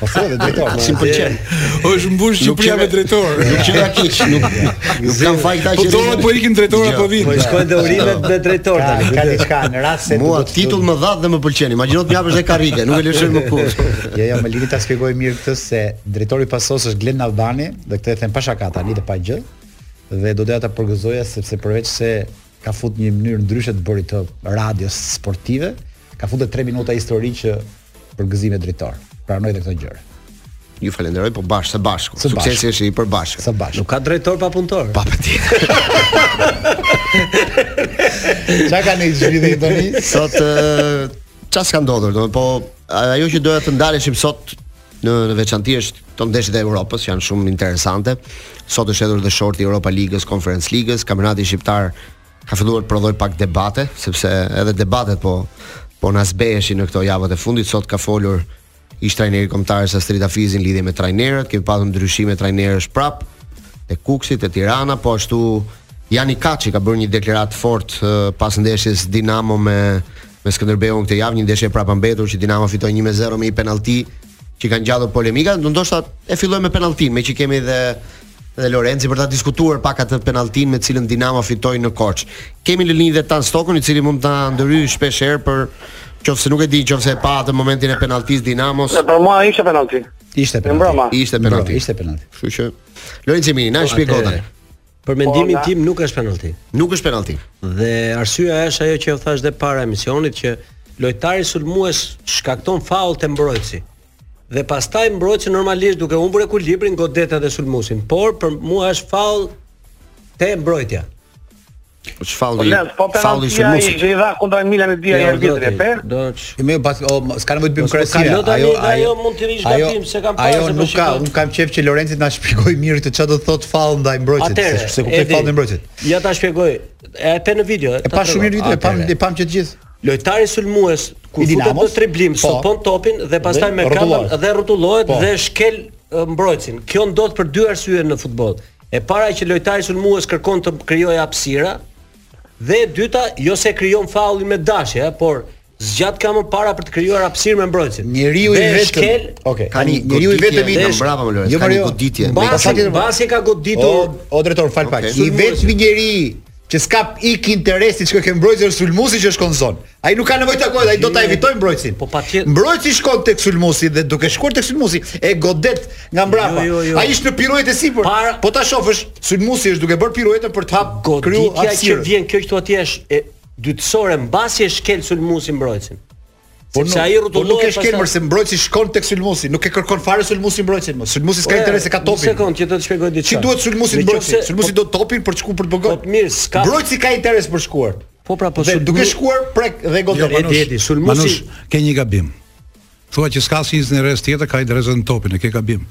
Po thua dhe drejtor. Atij s'i pëlqen. Është mbush Shqipëria me drejtorë. Nuk që ja keq, nuk nuk kanë faj këta po që. Po dorë po ikin drejtorë apo vijnë. Po shkojnë te urimet me drejtor tani. Ka diçka në rast se mua titull më dha dhe më pëlqen. Imagjino të më japësh dhe karrige, nuk e lëshoj më kurrë. Jo, jo, më lini ta shpjegoj mirë këtë se drejtori i Pasos është Glen Albani dhe këtë e them pa shaka tani dhe pa gjë. Dhe do doja ta përgëzoja sepse përveçse ka fut një mënyrë ndryshe të të bërit të radios sportive, ka futur 3 minuta histori që përgëzime drejtor. Pranoj dhe këto gjëra. Ju falenderoj po bashkë së bashku. Së bashku. Suksesi është i përbashkët. Së bashku. Nuk ka drejtor pa punëtorë. Patjetër. Çka kanë ish vite tani? Sot çka s'ka ndodhur, domethënë po ajo që doja të ndaleshim sot në në veçanti është te ndeshjet e Europës janë shumë interesante. Sot është hedhur dhe shorti i Europa Ligës, Conference Ligës, kampionati shqiptar Ka filluar të prodhojë pak debate, sepse edhe debatet po po na zbeheshin në këto javët e fundit. Sot ka folur ish-trajneri i kombëtares Astrit Hafizi në lidhje me trajnerët, kemi pasur ndryshime trajnerësh prapë te Kukësi te Tirana, po ashtu Jani Kaçi ka bërë një deklaratë të fortë pas ndeshjes Dinamo me me Skënderbeun këtë javë, një ndeshje e prapambetur që Dinamo fitoi 1-0 me një penallti që ka ngjallur polemika, do ndoshta e fillojmë me penalltinë, meqë kemi dhe dhe Lorencin për ta diskutuar pak atë penalltinë me të cilën Dinamo fitoi në Korçë. Kemi në linjë dhe Tan Stokun, i cili mund të ndërhyjë shpeshherë për qoftë se nuk e di, qoftë se e pa atë momentin e penalltisë së Dinamos. Në për mua ishte penallti. Ishte penallti. Ishte penallti. Ishte penallti. Kështu që Lorenc Jemini, na po, shpjego tani. Për mendimin po, tim nuk është penallti. Nuk është penallti. Dhe arsyeja është ajo që ju thashë dhe para emisionit që lojtari sulmues shkakton faull te mbrojtësi. dhe pastaj mbrojtësi normalisht duke humbur ekuilibrin godet edhe sulmuesin, por për mua është faull te mbrojtja. Po çfaulli, po faulli i sulmuesit. Ai dha kundra Milanit dia i arbitrit, e? Do të. I më pas o s'ka nevojë të bëjmë krahasim. Ajo ajo, ajo mund të rishë gabim se kanë pasur. Ajo nuk ka, unë kam qejf që Lorenci të na shpjegojë mirë të çfarë do të thotë faull ndaj mbrojtësit, se s'e kuptoj faullin e mbrojtësit. Ja ta shpjegoj. E pe në video. E pashë shumë mirë videon, e pamë e pamë që të gjithë. Lojtari sulmues kur futet në driblim, po. stopon topin dhe pastaj me këmbën dhe rrotullohet po. dhe shkel mbrojtësin. Kjo ndodh për dy arsye në futboll. E para që lojtari sulmues kërkon të krijojë hapësira dhe e dyta jo se krijon faullin me dashje, por zgjat këmbën para për të krijuar hapësirë me mbrojtësin. Njeriu i vetëm. Shkel, okay. Ka një njeriu i vetëm i vetëm bravo Lorenc. Jo, ka një goditje. Pasi, pasi ka goditur. O, o drejtor, më fal pak. Okay. I vetmi njeri Që s'ka pikë interesi që ke mbrojtësi sulmusi që shkon zonë. Ai nuk ka nevojë të takojë, ai do ta evitojë mbrojtësin. Po patjetër. Mbrojtësi shkon tek sulmusi dhe duke shkuar tek sulmusi e godet nga mbrapa. Jo, jo, jo. Ai është në piruetë sipër. Para... Po ta shofësh, sulmusi është duke bërë piruetën për të hap kriju hapësirë. Goditja që vjen kjo këtu atje është dytësore mbasi e shkel sulmusi mbrojtësin. Po nuk, ai po nuk e shkel mër se mbrojtësi shkon tek Sulmusi, nuk e kërkon fare Sulmusi mbrojtësin, mër Sulmusi s'ka interes se ka topin. Sekond, që të të shpjegoj diçka. Ç'i duhet Sulmusit mbrojtësi, Sulmusi po do topin për të shkuar për të bë gol. Po mirë, s'ka. Mbrojtësi ka interes për shkuar. Po pra, po Sulmusi duke shkuar prek dhe godet jo, të Manush. Edi, Sulmusi. Manush, ke një gabim. Thua që s'ka asnjë interes tjetër, ka interes në topin, e ke gabim.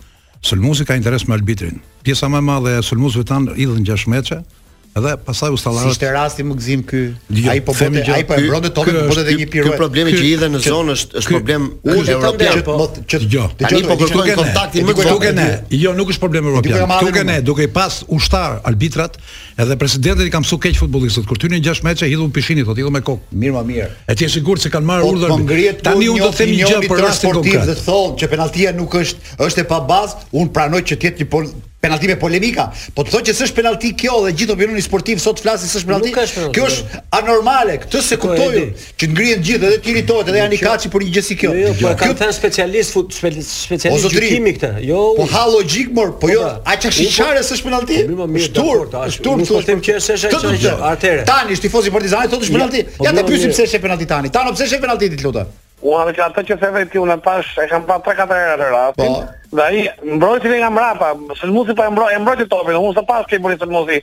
Sulmuesi ka interes me arbitrin. Pjesa më e madhe e sulmuesve tanë hidhen gjashtëmbëdhjetëshe, Dhe pastaj ustallarët. S'ishte rasti mër Gëzim ky. Jo, ai po bëte, ai po e mbronte topin, po bëte një piruet. Ky problemi që hidhen në zonë është është problem europian. Po, që jo. Tani po kërkojnë kontaktin më të vogël. Jo, nuk është problem europian. Duke ne, duke i pas ushtarë arbitrat, Edhe presidentët i kanë mësu keq futbollistët. Kur t'hyni 16-she hidhu pishinë, thotë hidhu me kokë. Mirë mër mirë. E ti je i sigurt se kanë marrë po, urdhër. Po Tani unë do të them një gjë për rastin konkret. Të thonë që penaltia nuk është është e pabazë, unë pranoj që të jetë një pol, penalti me polemika. Po të thonë që s'është penalti kjo dhe gjithë opinioni sportiv sot flasin s'është penalti. Kjo është anormale. Këtë s'e kuptoj. Që të ngrihen gjithë edhe të irritohet edhe Jani Kaçi për një gjë si kjo. Jo, jo, po kanë thënë specialistë fut specialistë gjykimi këtë. Jo. Po ha logjika mor, po jo, a çka shi çare s'është penalti? Po, shtur, shtur thua them që është është çaj gjë. Atëre. Tani është tifozi Partizani thotë është penalti. Po, ja ta pyesim pse është penalti tani. Tano pse është penalti ti lutem. U ha që atë që se vetë ti unë pash, e kam pa 3-4 herë atë rast. Po. Dhe ai mbrojti nga mbrapa, Sulmusi po e mbrojti, e mbrojti topin, unë sa pas ke bënë Sulmusi.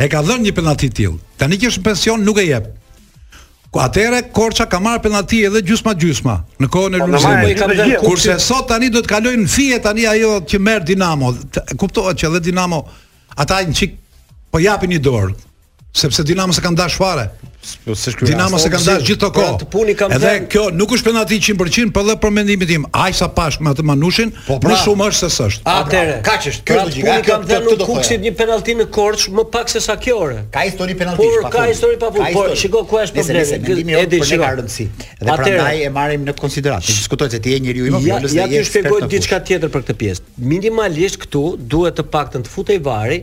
E ka dhënë një penalti të tillë. Tani që është në pension nuk e jep. Ku atëre Korça ka marrë penalti edhe gjysma gjysma në kohën e po, Lulzimit. Kurse sot tani do të kalojnë në fije tani ajo që merr Dinamo. Kuptohet që edhe Dinamo ata një çik po japin një dorë sepse Dinamon s'e kanë dash fare. Po s'është ky. Dinamon s'e kanë dash gjithë këto kohë. Atë po unë i kam Edhe kjo nuk është penalti 100%, por edhe për mendimin tim, aq sa pashë me atë Manushin, po pra, më shumë është se s'është. Atëre, kaq është. Kjo logjika. Po unë i kam dhënë Kukësit një penalti në Korçë më pak se sa kjo ore. Ka histori penalti pa fund. Por ka histori pa fund. Por shiko ku është problemi. Mendimi jot për ne rëndësi. Dhe prandaj e marrim në konsideratë. Ne diskutojmë se ti je njeriu më i vjetër. Ja, ja të shpjegoj diçka tjetër për këtë pjesë. Minimalisht këtu duhet të paktën të futej VAR-i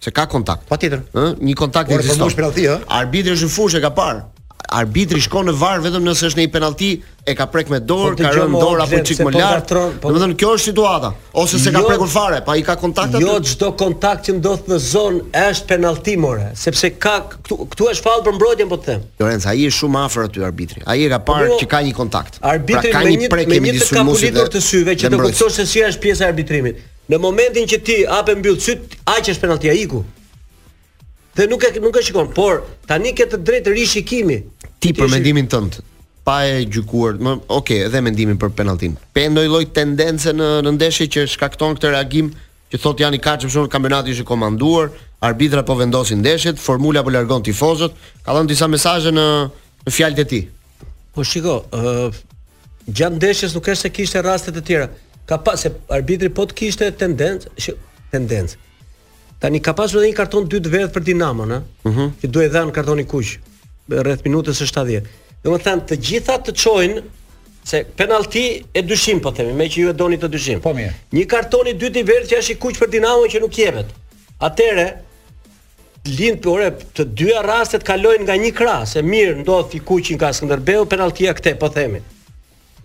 Se ka kontakt. Patjetër. Ë, një kontakt Por ekziston. Por penalti, ë? Arbitri është në fushë, e ka parë. Arbitri shkon në VAR vetëm nëse është në një penalti, e ka prek me dorë, po ka rënë n'dorë apo çik më po lart. Po- Domethënë kjo është situata, ose s'e ka jo- prekur fare, po ai ka kontakt aty. Jo çdo kontakt që ndodh në zonë është penalti more, sepse ka këtu këtu është faull për mbrojtjen po të them. Lorenc, ai është shumë afër aty arbitri. Ai e ka parë që ka një kontakt. Pra, arbitri pra, ka një prek me një të kapulitur të syve që të kuptosh se si është pjesa e arbitrimit. Në momentin që ti hap e mbyll sytë, aq është penalltia iku. Dhe nuk e nuk e shikon, por tani ke të drejtë rishikimi. Ti për mendimin tënd, pa e gjykuar, ok, edhe mendimin për penalltinë. Pe ndonjë lloj tendence në në ndeshje që shkakton këtë reagim që thotë Jani Kaçi, kampionati është i komanduar, arbitrat po vendosin ndeshjet, formula po largon tifozët, ka dhënë disa mesazhe në në fjalët e tij. Po shiko, uh, gjatë ndeshjes nuk është se kishte raste të tjera. Ka pa se arbitri po të kishte tendencë, që tendencë. Tani ka pasur edhe një karton të dytë të verdhë për Dinamo, ëh. Mm -hmm. Që duhej dhënë kartoni i kuq rreth minutës së 70. Domethënë të gjitha të çojnë se penallti e dyshimtë po themi, meqë ju e doni të dyshimtë. Po mirë. Një karton i dytë i verdhë që është i kuq për Dinamo që nuk jepet. Atëherë, Lind po ore, të dyja rastet kalojnë nga një krah, se mirë ndodh i kuqi nga Skënderbeu, penalltia këtej po themi.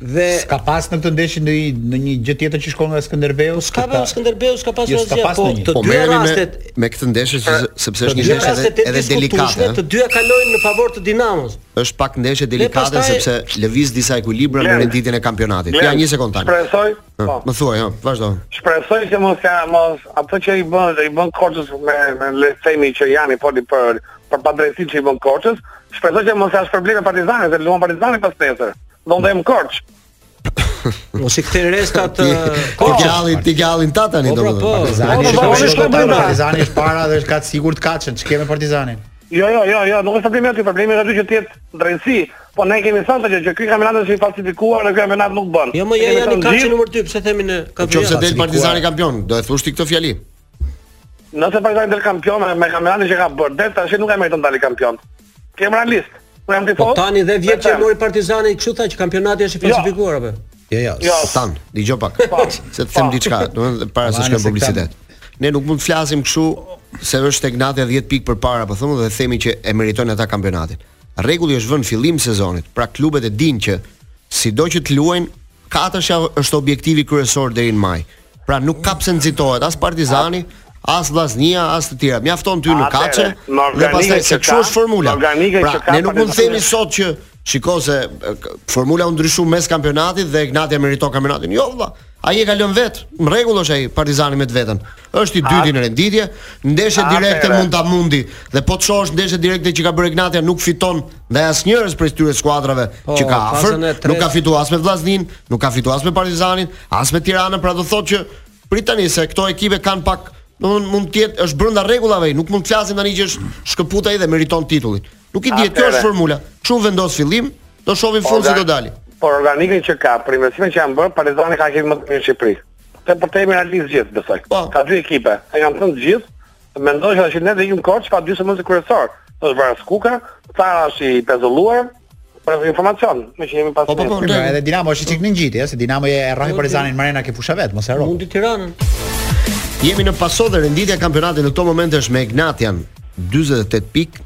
Dhe ka pas në këtë ndeshje në në një gjë tjetër që shkon nga Skënderbeu. Po s'ka pas Skënderbeu, s'ka pas jo, asgjë, po, po, të dyja rastet me, me këtë ndeshje se, sepse është një ndeshje edhe, edhe delikate. Të dyja kalojnë në favor të Dinamos. Është pak ndeshje delikate pastaj, sepse lëviz disa ekuilibra në renditjen e kampionatit. Ja një sekondë tani. Shpresoj Po. Më thuaj, jo, vazhdo. Shpresoj që mos ka mos ato që i bën, i bën Korçës me me le të themi që Jani foli për për padrejtësi që i bën Korçës. Shpresoj që mos ka shpërblyer Partizani, se luan Partizani pasnesër. Do ndem Korçë. Mos i kthej restat ti galli ti gallin ta tani po, pra, domethënë po. Partizani po, është para dhe është gati sigurt katërshen, ç'ke me Partizanin. Jo, jo, jo, jo, nuk është problemi aty, problemi është aty që të jetë drejtësi. Po ne kemi thënë që që ky kampionat është i falsifikuar dhe ky kampionat nuk bën. Jo, më ja Jani Kaçi numër 2, pse themi në po kampionat? Qoftë del Partizani kampion, do e thoshe ti këtë fjali. Nëse Partizani del kampion me kampionatin që ka bërë, deri tash nuk e meriton të dali kampion. Të jemi realistë. Po tani dhe vjet që mori Partizani, ç'u tha që kampionati është i jo. falsifikuar apo? Jo, jo, jo. Tani dëgjo pak. Se të them diçka, domethënë para se të shkojmë publicitet. Ne nuk mund të flasim kështu se është Egnatia 10 pikë përpara pothuaj dhe themi që e meritojnë ata kampionatin. Rregulli është vënë fillim sezonit, pra klubet e dinë që sido që të luajnë, katërshja është objektivi kryesor deri në maj. Pra nuk ka pse nxitohet as Partizani, as Vllaznia, as të tjera. Mjafton të hyjë në katërshe dhe pastaj se kështu është formula. Pra ne nuk mund të themi sot që shiko se formula u ndryshu mes kampionatit dhe Egnatia e meriton kampionatin. Jo vëlla. Ai e kalon vetë. Në rregull është ai Partizani me të vetën. Është i dyti në renditje. Ndeshje direkte mund ta mundi dhe po të shohësh ndeshje direkte që ka bërë Egnatia nuk fiton Ndaj asnjërës prej këtyre skuadrave po, që ka afër, nuk ka fituar as me Vllazninë, nuk ka fituar as me Partizanin, as me Tiranën, pra do thotë që prit tani se këto ekipe kanë pak, domthonë mund të jetë është brenda rregullave, nuk mund të flasim tani që është shkëput ai dhe meriton titullin. Nuk i dihet kjo është formula. Ç'u vendos fillim, do shohim fund si do dalë. Por organikën që ka, përmirësimet që janë bërë, Partizani ka qenë më e mirë në Shqipëri. Të për të mirë të gjithë, besoj. Po. Ka dy ekipe, e kanë thënë gjithë, Mendoj që ne dhe ju në Korçë pa dy sulmues kryesorë. Është Vras Kuka, Tara është i pezulluar, për informacion, meqë jemi pas. Po po, po, po edhe Dinamo është çik në ngjitje, se Dinamo e rrahë po, Partizanin po. Në Arena ke fusha vet, mos e harro. Mundi Tiranën. Jemi në paso dhe renditja e kampionatit në këto momente është me Egnatian 48 pikë,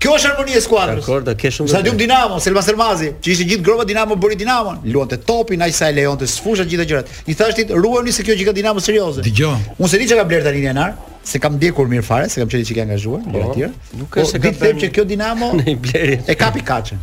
Kjo është harmonia e skuadrës. Dakor, do ke shumë. Stadium Dinamo, Selman Stërmasi, që ishte gjithë gropa Dinamo bëri Dinamon, luante topin, aq sa e lejonte fusha gjitha gjërat. I thashë t'i ruani se kjo që ka Dinamo serioze. Dëgjo. Unë s'e di çka ka blerë tani në janar, s'e kam ndjekur mirë fare, se kam qenë çik i angazhuar, gjëra të po, tjera. Nuk ka po, se ka blerë. Di të them që kjo Dinamo e kapi katërshen.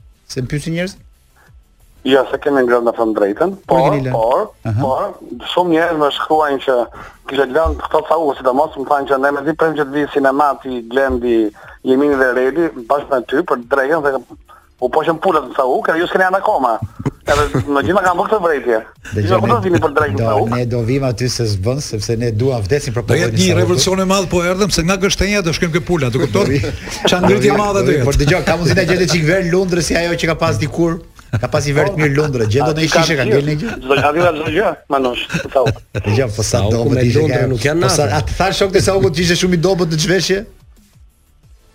Se më pyesin njerëz? Jo, s'e kemi ngrënë në fund drekën, po, por, por, uh -huh. por, shumë njerëz më shkruajnë që kishë lënë këto Sauk, sidomos, më thanë që ne mezi presim që të vijë si nema ti Glendi Jemini dhe Redi, bashkë me ty, për drekën, dhe u poqën pulat në Sauk, dhe ju s'keni ardhë akoma, edhe të gjithë më kanë bërë këtë vërejtje. Dhe jo, ne, vini për drekë në Sauk, ne do vim aty se s'bën sepse ne duam vdesim për popullin. Do jetë një revolucion i madh po erdhëm se nga gështenja do shkojmë ke pula, do kupton? Ça ngritje e madhe do jetë. Por dëgjo, ka mundësi ta gjejë çik verë Lundrë si ajo që ka pas dikur. Ka pas verë të mirë Lundra, gjej ndonjë shishe që ka gjelë në gjë. Zdo ka vila zdo gjë, ma nësh, të thau. Në gjë, po sa do më të ishë ka... Po sa, a të thanë shokët se ai ishte shumë i dobët në zhveshje?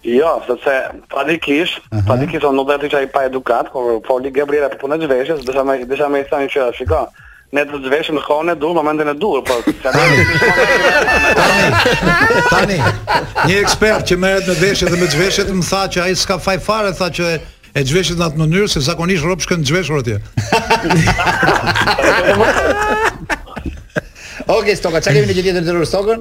Jo, sepse praktikisht, uh -huh. praktikisht unë nuk do të isha i paedukatë, por foli Gabriela për punën e zhveshjes, disa më disa më thanë që shiko, ne do të zhvishemi në kohën e duhur, momentin e duhur, por tani tani një ekspert që merret me veshje dhe me zhveshje më tha që ai s'ka faj fare, tha që e zhveshit në atë mënyrë se zakonisht robt shkojnë zhveshur atje. Okej, okay, stoka, çka kemi në gjithë tjetër të rrugës stokën?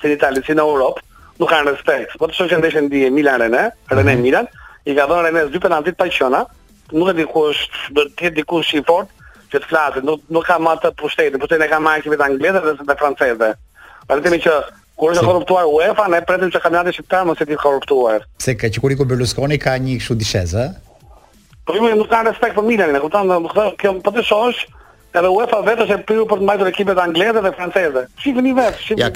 si në Itali, si në Europë, nuk kanë respekt. Po të shohësh ndeshjen dje Milan Ren, Ren mhm. Milan, i ka dhënë Renit dy penallti të paqena, nuk e di ku është, do të jetë dikush i fortë që të flasë, nuk nuk ka më atë pushtet, po tani kanë ekipet e anglezëve dhe të francezëve. Vetëm që kur është korruptuar UEFA, ne presim që kampionati shqiptar mos të jetë korruptuar. Pse ka që kur iku Berlusconi ka një kështu dishezë, ë? Po më nuk ka respekt për Milanin, e kupton? Kjo po të shohësh, Edhe UEFA vetë është e prirur për të mbajtur ekipet angleze dhe franceze. Shifeni vetë, shifeni. Ja,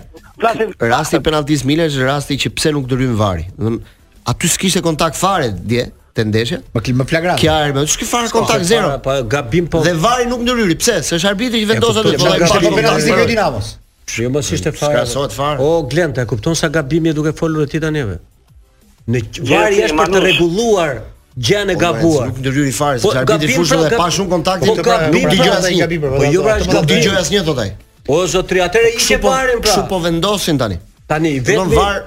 flasim rasti i penalltisë Milanit është rasti që pse nuk ndërhyn VAR-i. Domethënë aty s'kishte kontakt fare dje te ndeshja. Më klin më flagrant. Kja erbe, s'kishte fare kontakt zero. Po gabim po. Dhe VAR-i nuk ndërhyri. Pse? Se është arbitri që vendos atë. Po kishte po penalltia e Dinamos. Jo, mos ishte fare. S'krahasohet fare. O Glend, e kupton sa gabim je duke folur ti tani? Po VAR-i është për të rregulluar gjënë po, gabuar. Nuk ndërhyri fare, po, sepse arbitri në fushë dhe pa shumë kontakte po, pra, nuk dëgjoj asnjë. Po jo pra, nuk dëgjoj asnjë thotë ai. O zotri, atëherë i ke parë pra. Kështu po vendosin tani? Tani vetëm VAR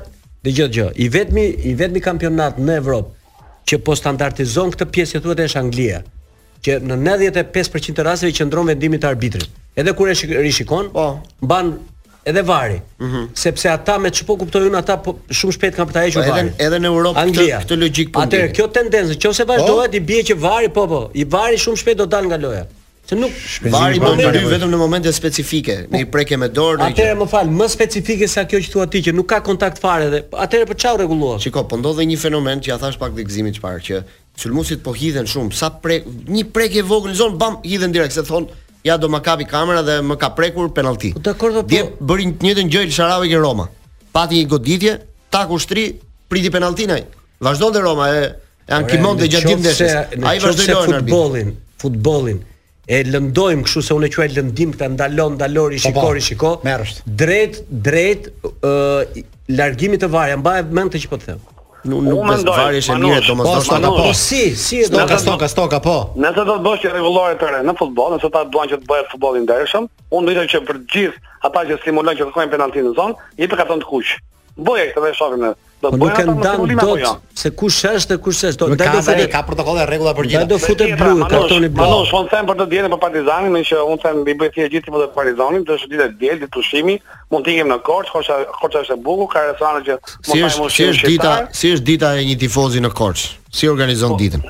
dëgjoj dëgjoj. I vetmi i vetmi kampionat në Evropë që po standardizon këtë pjesë që thuhet është Anglia. që në 95% të rasteve qëndron vendimi i arbitrit. Edhe kur e rishikon, po mban edhe VAR-i. Mm -hmm. Sepse ata me ç'po kuptoj unë ata po, shumë shpejt kanë për ta hequr po, VAR-in. Edhe edhe në Europë Anglia, këtë, këtë logjikë po. Atëherë kjo tendencë, nëse vazhdohet, po? i bie që VAR-i po po, i VAR-i shumë shpejt do dal nga loja. Se nuk VAR-i do ndërhyjë vetëm në momente specifike, po, në prekje me dorë, në Atëherë më fal, më specifike sa kjo që thua ti që nuk ka kontakt fare dhe atëherë po s'u rregullohet. Shiko, po ndodh dhe një fenomen që ia thashë pak dhe Gëzimit çfarë që Sulmuesit po hidhen shumë, sa pre një prekje e vogël në zonë, bam, hidhen direkt se thonë, ja do ma kapë kamera dhe më ka prekur penallti. Po dakord, po. Dje po- bëri të njëjtën gjë El Shaarawy ke Roma. Pati një goditje, tak u shtri, priti penalltin ai. Vazhdonte Roma e ankimonte dhe gjatë gjithë ndeshjes. Ai vazhdoi lojën futbollin, futbollin. e lëndojmë kështu se unë e quaj lëndim këta ndalo ndaloni po, po. shikoni shiko drejt drejt ë uh, largimit të VAR-it mbaje mend këtë që po të them Nuk nuk do të VAR është e mirë domosdoshme po, po. po si si e do ka Stoka Stoka po. Nëse do të bësh një rregullore të re në futboll, nëse ata duan që të bëhet futboll i ndershëm, unë dua që për gjithë ata që simulojnë që kërkojnë penalti në zonë, jepi karton të kuq. Bëje këtë dhe shohim ne. Do të po bëjmë atë ndonjë apo jo. Se kush është e kush s'është. Do të thotë ka protokolle rregulla për gjithë. Do të futet blu kartoni blu. Po s'po them për të dielën për Partizanin, meqë un them i bëj thirrje gjithë për Partizanin, është ditë e diel, ditë pushimi, mund të ikim në Korçë, Korça Korça është e bukur, ka restorante që mund të mos jesh. Si është dita, si është dita e një tifozi në Korçë? Si organizon ditën?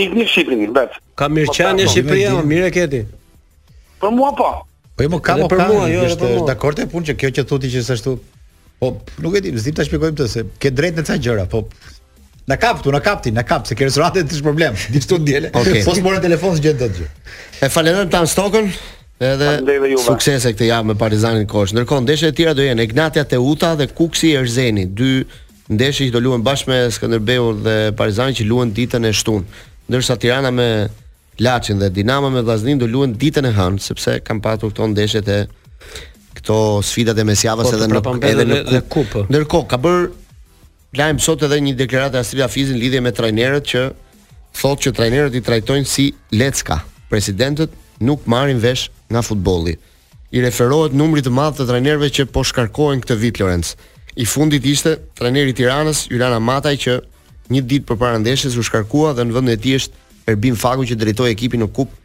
Ik në Shqipëri, vet. Ka mirëqenie në Shqipëri, jo, mirë e ke ti. Për mua po. Po jo, ka për mua, jo, është për mua. Dakord e puna që kjo që thotë që s'ashtu. Po, nuk e di, s'di ta shpjegojmë këtë se ke drejt në ca gjëra, po Na kap këtu, na kap ti, na kap se ke restorante ti problem. Di ç'të ndjej. Okay. Po s'more telefon s'gjen dot gjë. E falenderoj Tan Stokën. Edhe suksese këtë javë me Partizanin në Korçë. Ndërkohë ndeshjet e tjera do jenë Egnatia Teuta dhe Kukësi Erzeni, dy Ndeshje që do luhen bashkë me Skënderbeun dhe Partizanin që luhen ditën e shtunë, ndërsa Tirana me Laçin dhe Dinamo me Vllazninë do luhen ditën e hënë, sepse kanë patur këto ndeshjet e këto sfidat e mesjavës po, edhe në edhe në dhe, kupë. Ndërkohë ka bërë lajm sot edhe një deklaratë e Astrit Hafizit në lidhje me trajnerët që thotë që trajnerët i trajtojnë si lecka. Presidentët nuk marrin vesh nga futbolli. I referohet numrit të madh të trajnerëve që po shkarkohen këtë vit Lorenc. I fundit ishte trajneri i Tiranës, Julian Ahmataj që një ditë përpara ndeshjes u shkarkua dhe në vendin e tij është Erbim Fagu që drejtoi ekipin në kupë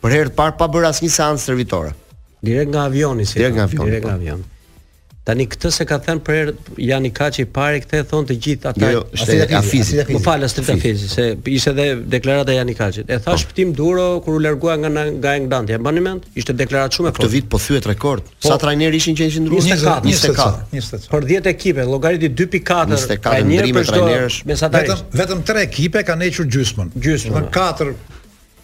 për herë të parë pa bërë asnjë seancë stërvitore. Direkt nga avioni si. Direkt nga avioni. Direkt nga po. avioni. Tani këtë s'e ka thënë për herë Janikaçi i parë këtë e thon të gjithë ata. Jo, jo, është Afizi. Më fal, është të Afizi se ishte edhe deklarata e Janikaçit. E tha po. Shpëtim Duro kur u largua nga nga Egnatia. E mbani mend? Ishte deklaratë shumë e fortë. Këtë vit po thyhet rekord. Po. Sa trajnerë ishin që ishin ndruar? 24, 24. 24. Për 10 ekipe, llogariti 2.4. 24 ndrime trajnerësh. Vetëm vetëm 3 ekipe kanë hequr gjysmën. Gjysmën. 4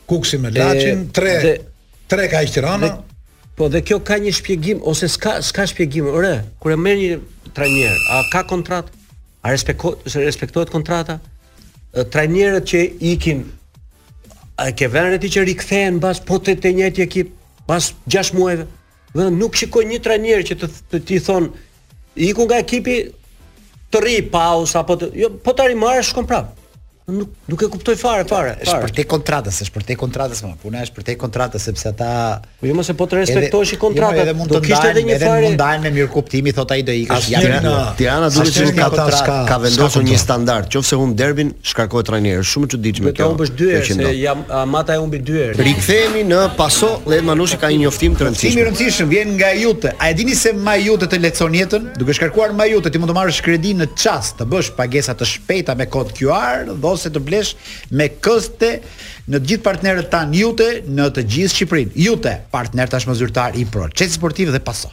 Kuksi me Laçin, tre dhe, tre ka Tirana. Dhe, po dhe kjo ka një shpjegim ose s'ka s'ka shpjegim. Ore, kur e merr një trajner, a ka kontratë? A respektohet, respektohet kontrata? Trajnerët që ikin e ke vënë re ti që rikthehen mbas po të të njëjtë ekip pas 6 muajve. Dhe nuk shikoj një trajner që të të ti thon ik nga ekipi të rri pauz apo të jo po ta rimarr shkon prap. Nuk nuk e kuptoj fare fare. Është përtej kontratës, është përtej kontratës më. Puna është përtej kontratës sepse ata po jo mos e po të respektoheshin kontratat. Jo, edhe mund të kishte edhe një fare. Mund ndahen me mirëkuptim i thot ai do ikësh ja. Tirana duhet të ka kontrat, ka vendosur një standard. Qofse humb derbin, shkarkohet trajneri. Shumë e çuditshme kjo. Do të humbësh dy herë se jam Ahmataj e humbi dy herë. Rikthehemi në Paso dhe Edi Manushi ka një njoftim të rëndësishëm. Njoftimi i rëndësishëm vjen nga Iute. A e dini se MyIute të lehtëson jetën? Duke shkarkuar MyIute ti mund të marrësh kredi në çast, të bësh pagesa të shpejta me kod QR dhe ose të blesh me këste në të gjithë partnerët tanë Iute në të gjithë Shqipërinë. Iute, partner tashmë zyrtar i Procesit Sportiv dhe Paso.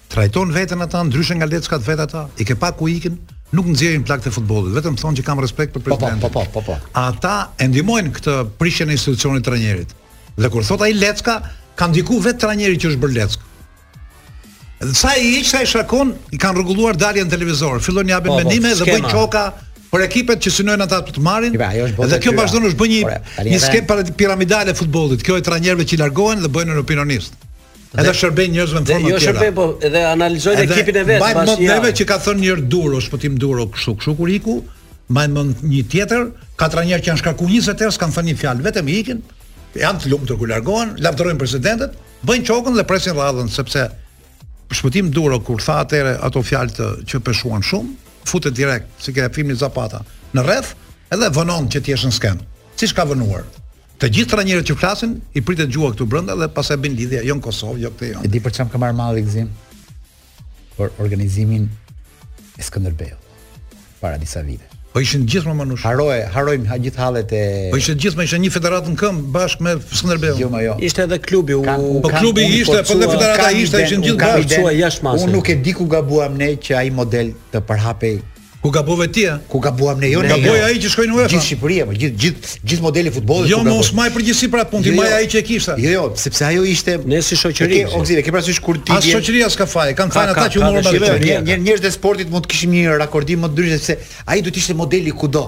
Trajtojn veten ata ndryshe nga leckat vet ata. I ke pa kur ikin? Nuk nxjerrin plagët e futbollit, vetëm thonë që kam respekt për presidentin. Po po, po po, po po. Ata e ndihmojnë këtë prishjen e institucionit të trajnerit. Dhe kur thot ai lecka, ka ndiku vet trajneri që është bër leck. Dhe sa i heq, sa i shkarkon, i kanë rregulluar daljen në televizor. Fillojnë japin po, po, mendime dhe bëjnë çoka për ekipet që synojnë ata të marrin. Pra, dhe kjo vazhdon është bën një një skem piramidale e futbollit. Kjo e trajnerëve që largohen dhe bëhen opinionist. Edhe u shërbejnë njerëzve në forma jo të tjera. Jo shërbejnë, po edhe analizojnë ekipin e vet pas një. Edhe që ka thënë njëherë Duro, Shpëtim Duro kështu, kështu kur iku, mbaj mend një tjetër, ka trajnerë që janë shkarkuar 20 herë, s'kan thënë një fjalë, vetëm ikin. Janë të lumtur kur largohen, lavdërojnë presidentët, bëjnë çokën dhe presin radhën sepse Shpëtim Duro kur tha atëre ato fjalët që peshuan shumë, futet direkt si ke filmi Zapata në rreth, edhe vonon që të jesh në skenë. Siç ka vonuar. Të gjithë trajnerët që flasin i pritet gjuha këtu brenda dhe pastaj bëjnë lidhje, jo në Kosovë, jo këtej. E di për ça m'ka marr malli Gzim. Për organizimin e Skënderbeut para disa viteve. Po ishin gjithë me Manush. Haroj, harojmë ha gjithë hallet e Po ishin gjithë më ishte një federatë në këmbë bashkë me Skënderbeun. Jo, jo. Ishte edhe klubi u Po klubi ishte, po dhe federata ishte, ishin gjithë bashkë. Unë nuk e di ku gabuam ne që ai model të përhapej Ku gabove ti? Ku gabuam ne? Jo, ne. Gaboi ai që shkoi në UEFA. Gjithë Shqipëria, po gjithë gjithë gjithë modeli i futbollit. Jo, mos maj përgjegjësi për atë punë, ti jo, maj jo. ai që e kishte. Jo, jo, sepse ajo ishte ne si shoqëri. Ke oksigen, ke parasysh kur ti As shoqëria s'ka faj, kanë fajin ata që u morën bashkë. Ne njerëz të sportit mund të kishim një rakordim më ndryshe se ai do të ishte modeli kudo.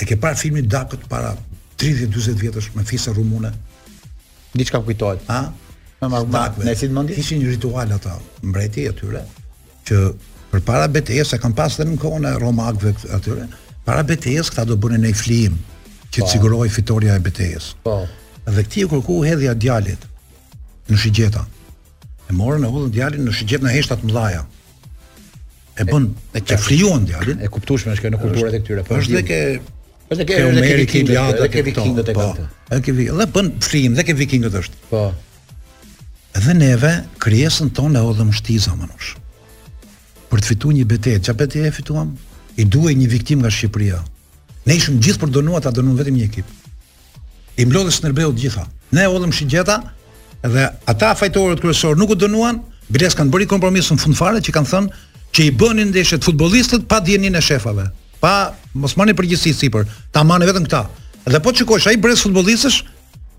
E ke parë filmin Dakët para 30-40 vjetësh me fiset rumune? Diçka më kujtohet. Ha? Me marrë Dakëve. Me cilë mëndi? Kishin një ritual ata, mbreti e tyre, që përpara betejes, e kanë pasur në kohën e romakve atyre, para betejes këta do bënin një flijim, që të po. sigurohej fitorja e betejes. Po. Dhe këtij iu kërku hedhja e djalit në shigjeta. E morën e hudhën djalin në shigjet në heshta të mëdhaja. e bën e, e flijuan djalin. E kuptueshme është kjo në kulturat e këtyre. Po është dhe ke është ke edhe ke vikingët, edhe ke vikingët e kanë. Edhe ke vikingët, edhe bën flijim, edhe ke vikingët është. Po. Dhe neve krijesën tonë e hodhëm në shtiza më nush. Për të fituar një betejë, çfarë beteje fituam? I duhej një viktim nga Shqipëria. Ne ishim gjithë për t'u dënuar, dënuam vetëm një ekip. I mblodhi Skënderbeu të gjitha. Ne hodhëm shigjeta dhe ata fajtorët kryesor nuk u dënuan, biles kanë bërë kompromis në fund fare që kanë thënë që i bënin ndeshjet futbollistët pa dijenin e shefave. Pra mos merrnin përgjegjësi sipër, ta merrnin vetëm këta. Dhe po të shikosh ai brez futbollistësh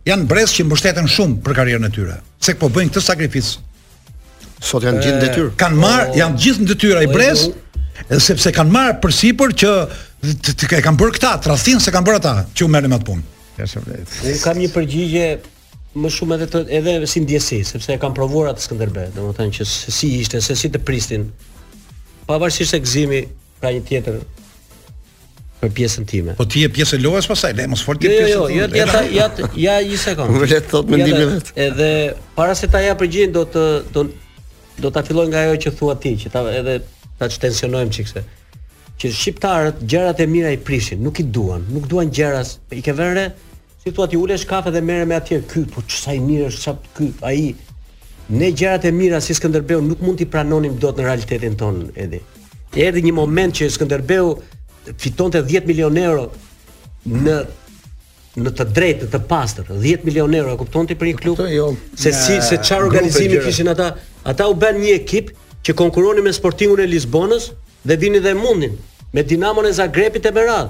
janë brez që mbështeten shumë për karrierën e tyre. Se po bëjnë këtë sakrificë Sot janë gjithë në detyrë. Kan marr, janë gjithë në detyrë ai brez, edhe sepse kanë marr përsipër që të, të, e kanë bërë këta, tradhtin se kanë bërë ata, që u merrnin me atë punë. Unë kam një përgjigje më shumë edhe të, edhe si ndjesi, sepse e kam provuar atë Skënderbe, domethënë që se si ishte, se si të prisnin. Pavarësisht se gëzimi Ka një tjetër për pjesën time. Po ti je pjesë e lojës pastaj, le mos fol ti jo, jo, pjesën. Jo, jo, ja ta ja ja një sekond. Lëre të thotë mendimin vet. Edhe para se ta jap përgjigjen do të do do ta filloj nga ajo që thua ti, që ta edhe ta tensionojmë çikse. Që shqiptarët gjërat e mira i prishin, nuk i duan, nuk duan gjërat, i ke vënë Si thua ti ulesh në kafe dhe merresh me atje ky, po që sa i mirë është sa ky, ai. Ne gjërat e mira si Skënderbeu nuk mund t'i pranonim dot në realitetin tonë, Edi. Erdhi një moment që Skënderbeu fitonte 10 milion euro në në të drejtë, të pastër, 10 milionë euro, e kupton ti për një klub? Jo, se si se çfarë organizimi kishin ata? Ata u bën një ekip që konkuronin me Sportingun e Lisbonës dhe vinin dhe mundin me Dinamon e Zagrebit e me radhë.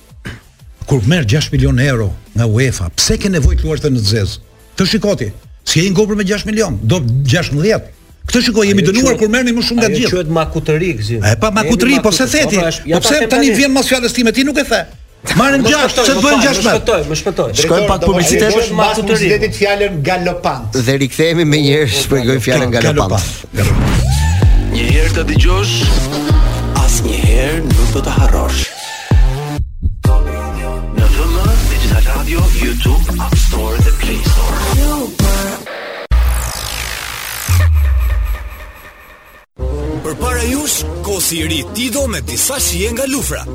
kur merr 6 milion euro nga UEFA, pse ke nevojë të luash në zez? Ti shiko ti, s'je ngopur me 6 milion, do 16. Këtë shikoj, jemi dënuar kur merrni më shumë nga gjithë. Ajo quhet makutëri, Gzim. E pa makutëri, po s'e the ti. Po pse tani vjen mas fjalës time, ti nuk e the. Marrin gjashtë, ç'të bëjnë gjashtë? Më shpëtoj, më shpëtoj. Shkojmë pak publicitet për makutëri. fjalën galopant. Dhe rikthehemi më një herë, shpjegoj fjalën galopant. Një herë ta dëgjosh, asnjëherë nuk do ta harrosh. Në web, Digital Radio, Youtube, App Store dhe Play Store. Përpara jush, kosi i ri Tido me disa shije nga lufra.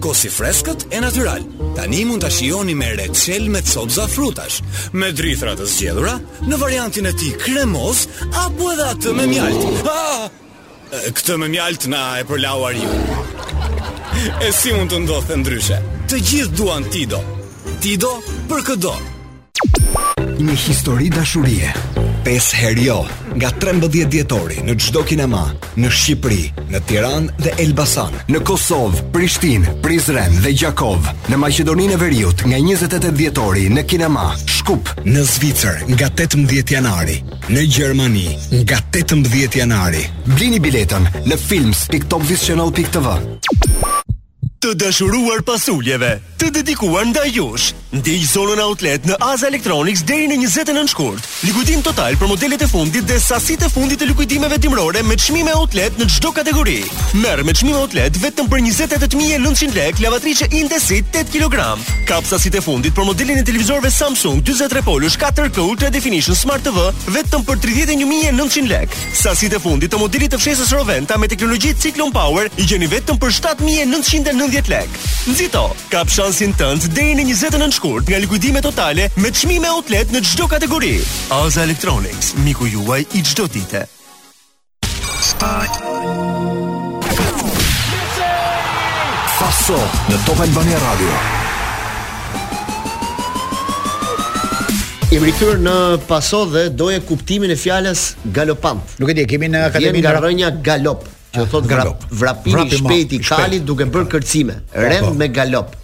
Kosi i freskët e natyral. Tani mund ta shijoni me reçel me copza frutash, me drithra të zgjedhura, në variantin e tij kremoz, apo edhe atë me mjaltë. Ah! Këtë me mjaltë na e përlau ari ju. E si mund të ndodhte ndryshe? Të gjithë duan Tido. Tido për këdo. Një histori dashurie. Pesë herë jo, nga 13 dhjetori në çdo kinema, në Shqipëri, në Tiranë dhe Elbasan, në Kosovë, Prishtinë, Prizren dhe Gjakovë, në Maqedoninë e Veriut nga 28 dhjetori në kinema, Shkup, në Zvicër nga 18 janari, Në Gjermani, nga tetëmbëdhjetë janari. Blini biletën në films.top-channel.tv. Të dashuruar pas uljeve, të dedikuar ndaj jush! Ndiq zonën Outlet në Aza Electronics deri në njëzet e nëntë shkurt. Likuidim total për modelet e fundit dhe sasitë e fundit të likuidimeve dimërore me çmime Outlet në çdo kategori. Merr me çmime outlet vetëm për 28900 lekë lavatriçe Indesit 8 kg. Kap sasitë e fundit për modelin e televizorëve Samsung 43 polësh 4K Ultra Definition Smart TV vetëm për 31900 lekë. Sasitë e fundit të modelit të fshesës Rowenta me teknologji Cyclone Power i gjeni vetëm për 7990 lekë. Nxito, kap shansin tënd deri në 29 shkurt nga likuidime totale me çmime outlet në çdo kategori. Aza Electronics, miku juaj i çdo dite. Paso në Top Albania Radio. Jemi rikthyer në Paso dhe doje kuptimin e fjalës galopant. Nuk e di, kemi në akademinë nga rrënja galop, që ah, thotë vrap, vrapimi i shpejtë i kalit duke bërë kërcime, po, rend po. me galop.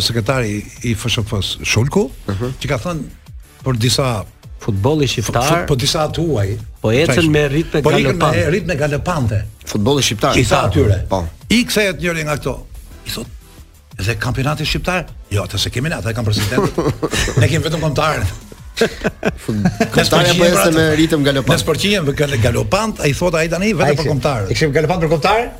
sekretari i FSHF-s Shulku, uh mhm. -huh. që ka thënë për disa futbolli shqiptar, po disa të huaj, po ecën me ritme po galopante. Po me ritme galopante. Futbolli shqiptar. I tha atyre. Po. I kthehet njëri nga këto. I thotë Dhe kampionati shqiptar? Jo, atë s'e kemi ne, atë e kanë presidentët. ne kemi vetëm kombëtaren. Kombëtarja po ecën me ritëm galopant. Mes përqinjën me galopant, ai thotë ai tani vetëm për kombëtaren. E kishim galopant për kombëtaren?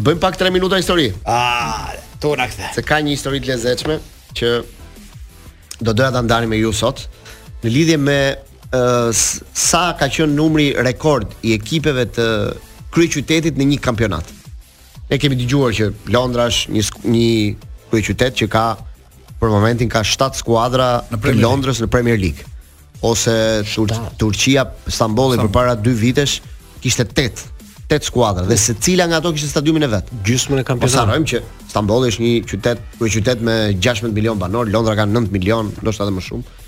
Bëjmë pak 3 minuta histori. Ah, ti na kthe. Se ka një histori të lezetshme që do doja ta ndaja me ju sot në lidhje me uh, sa ka qenë numri rekord i ekipeve të kryeqytetit në një kampionat. Ne kemi dëgjuar që Londra është një një kryeqytet që ka për momentin ka 7 skuadra në të Londrës në Premier League. Ose Tur Turqia, Stambolli përpara 2 vitesh kishte 8 8 skuadra dhe secila nga ato kishte stadiumin e vet. Gjysmën e kampionatit. Po që Stambolli është një qytet, kryeqytet me 16 milion banor, Londra ka 9 milion, ndoshta edhe më shumë.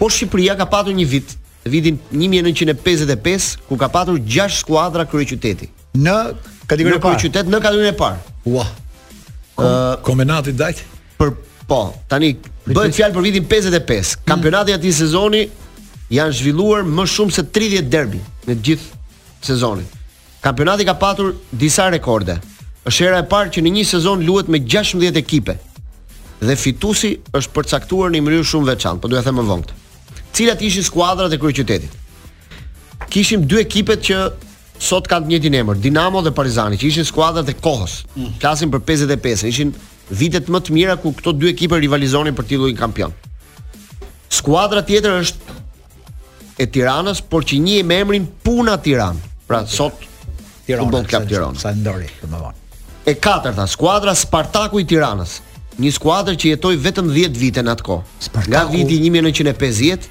Po Shqipëria ka patur një vit, vitin 1955, ku ka patur 6 skuadra kryeqyteti. në kategorinë e parë. Në qytet në kategorinë e parë. Ua. Kom, uh, Kombinati, Dajti? Për po, tani bëhet fjalë për vitin 55. Mm. Kampionati i atij sezoni janë zhvilluar më shumë se 30 derbi në gjithë sezonin. Kampionati ka patur disa rekorde. Është hera e parë që në një sezon luhet me 16 ekipe. Dhe fituesi është përcaktuar në një mënyrë shumë të veçantë, po do ta them më vonë. Cilat ishin skuadrat e kryeqytetit? Kishim dy ekipet që Sot kanë të njëjtin emër, Dinamo dhe Partizani, që ishin skuadrat e kohës. Mm. Flasim për 55, ishin vitet më të mira ku këto dy ekipe rivalizonin për titullin kampion. Skuadra tjetër është e Tiranës, por që njihej me emrin Puna Tiranë. Pra sot Tirana, futboll klub Tiranë. 17 Nëntori, domethënë. E katërta, skuadra Spartaku i Tiranës. Një skuadër që jetoi vetëm 10 vite në atë kohë. Nga viti 1950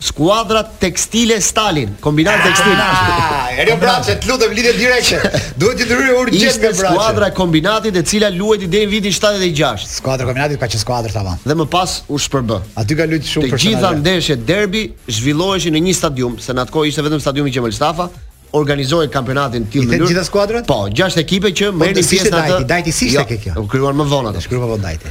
Skuadra Tekstilisti Stalin, kombinat tekstil. Ah, Erion Braçe, të lutem lidhje direkte. Duhet të ndërhyjë urgjent Ishte me Braçe. skuadra e kombinatit e cila luajti deri në vitin 76 Skuadra e kombinatit ka qenë skuadër tamam. dhe më pas u shpërbë. Aty ka luajtur shumë Të gjitha personazhe. ndeshjet derbi zhvilloheshin në një stadium, se në atë kohë ishte vetëm stadiumi Qemal Stafa, organizohej kampionati në të tillë mënyrë. Të gjitha skuadrat? Po, gjashtë ekipe që merrnin si ishte pjesë në atë. Dajti? Dajti si ishte Jo, ke kjo? U krijuan më vonë ato. Shkruaj po Dajti.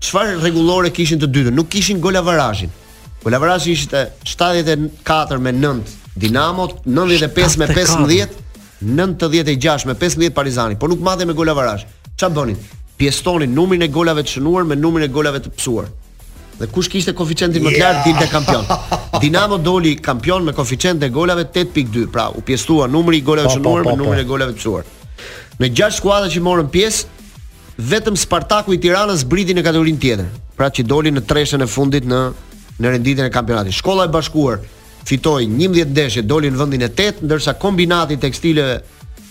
Çfarë rregullore kishin të dytën? Nuk kishin golavarazhin. Golavarazhi ishte 74 me 9 Dinamo, 95 me 15, 96 me 15 Partizani, por nuk matej me golavarazh. Çfarë bënin? Pjesëtonin numrin e golave të shënuar me numrin e golave të pësuar. Dhe kush kishte koeficientin më të lartë dilte kampion. Dinamo doli kampion me koeficient të golave 8.2, pra u pjesëtua numri i golave po, po, të shënuar me po, numrin e golave të pësuar. Në gjashtë skuadra që morën pjesë, vetëm Spartaku i Tiranës zbriti në kategorinë tjetër, pra që doli në treshën e fundit në në renditjen e kampionatit. Shkolla e Bashkuar fitoi 11 ndeshje, doli në vendin e 8, ndërsa kombinati tekstileve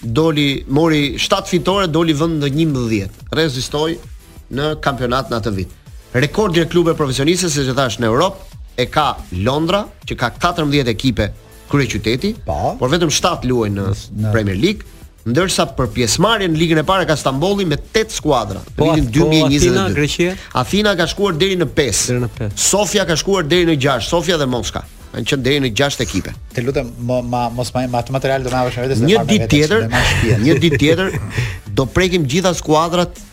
doli mori 7 fitore, doli vendin e 11. Rezistoi në kampionat në atë vit. Rekordin e klubeve profesioniste, siç e thashë në Europë, e ka Londra, që ka 14 ekipe kryeqyteti, po. por vetëm 7 luajnë në, në Premier League. Ndërsa për pjesëmarrjen në Ligën e Parë ka Stambolli me 8 skuadra në po, vitin 2022. Po, Athina ka shkuar deri në 5. Deri në 5. Sofia ka shkuar deri në 6, Sofia dhe Moska kanë qenë deri në 6 ekipe. Të lutem, më ma, mos me atë material do më avash vetes. Një ditë tjetër, një ditë tjetër do prekim gjithë skuadrat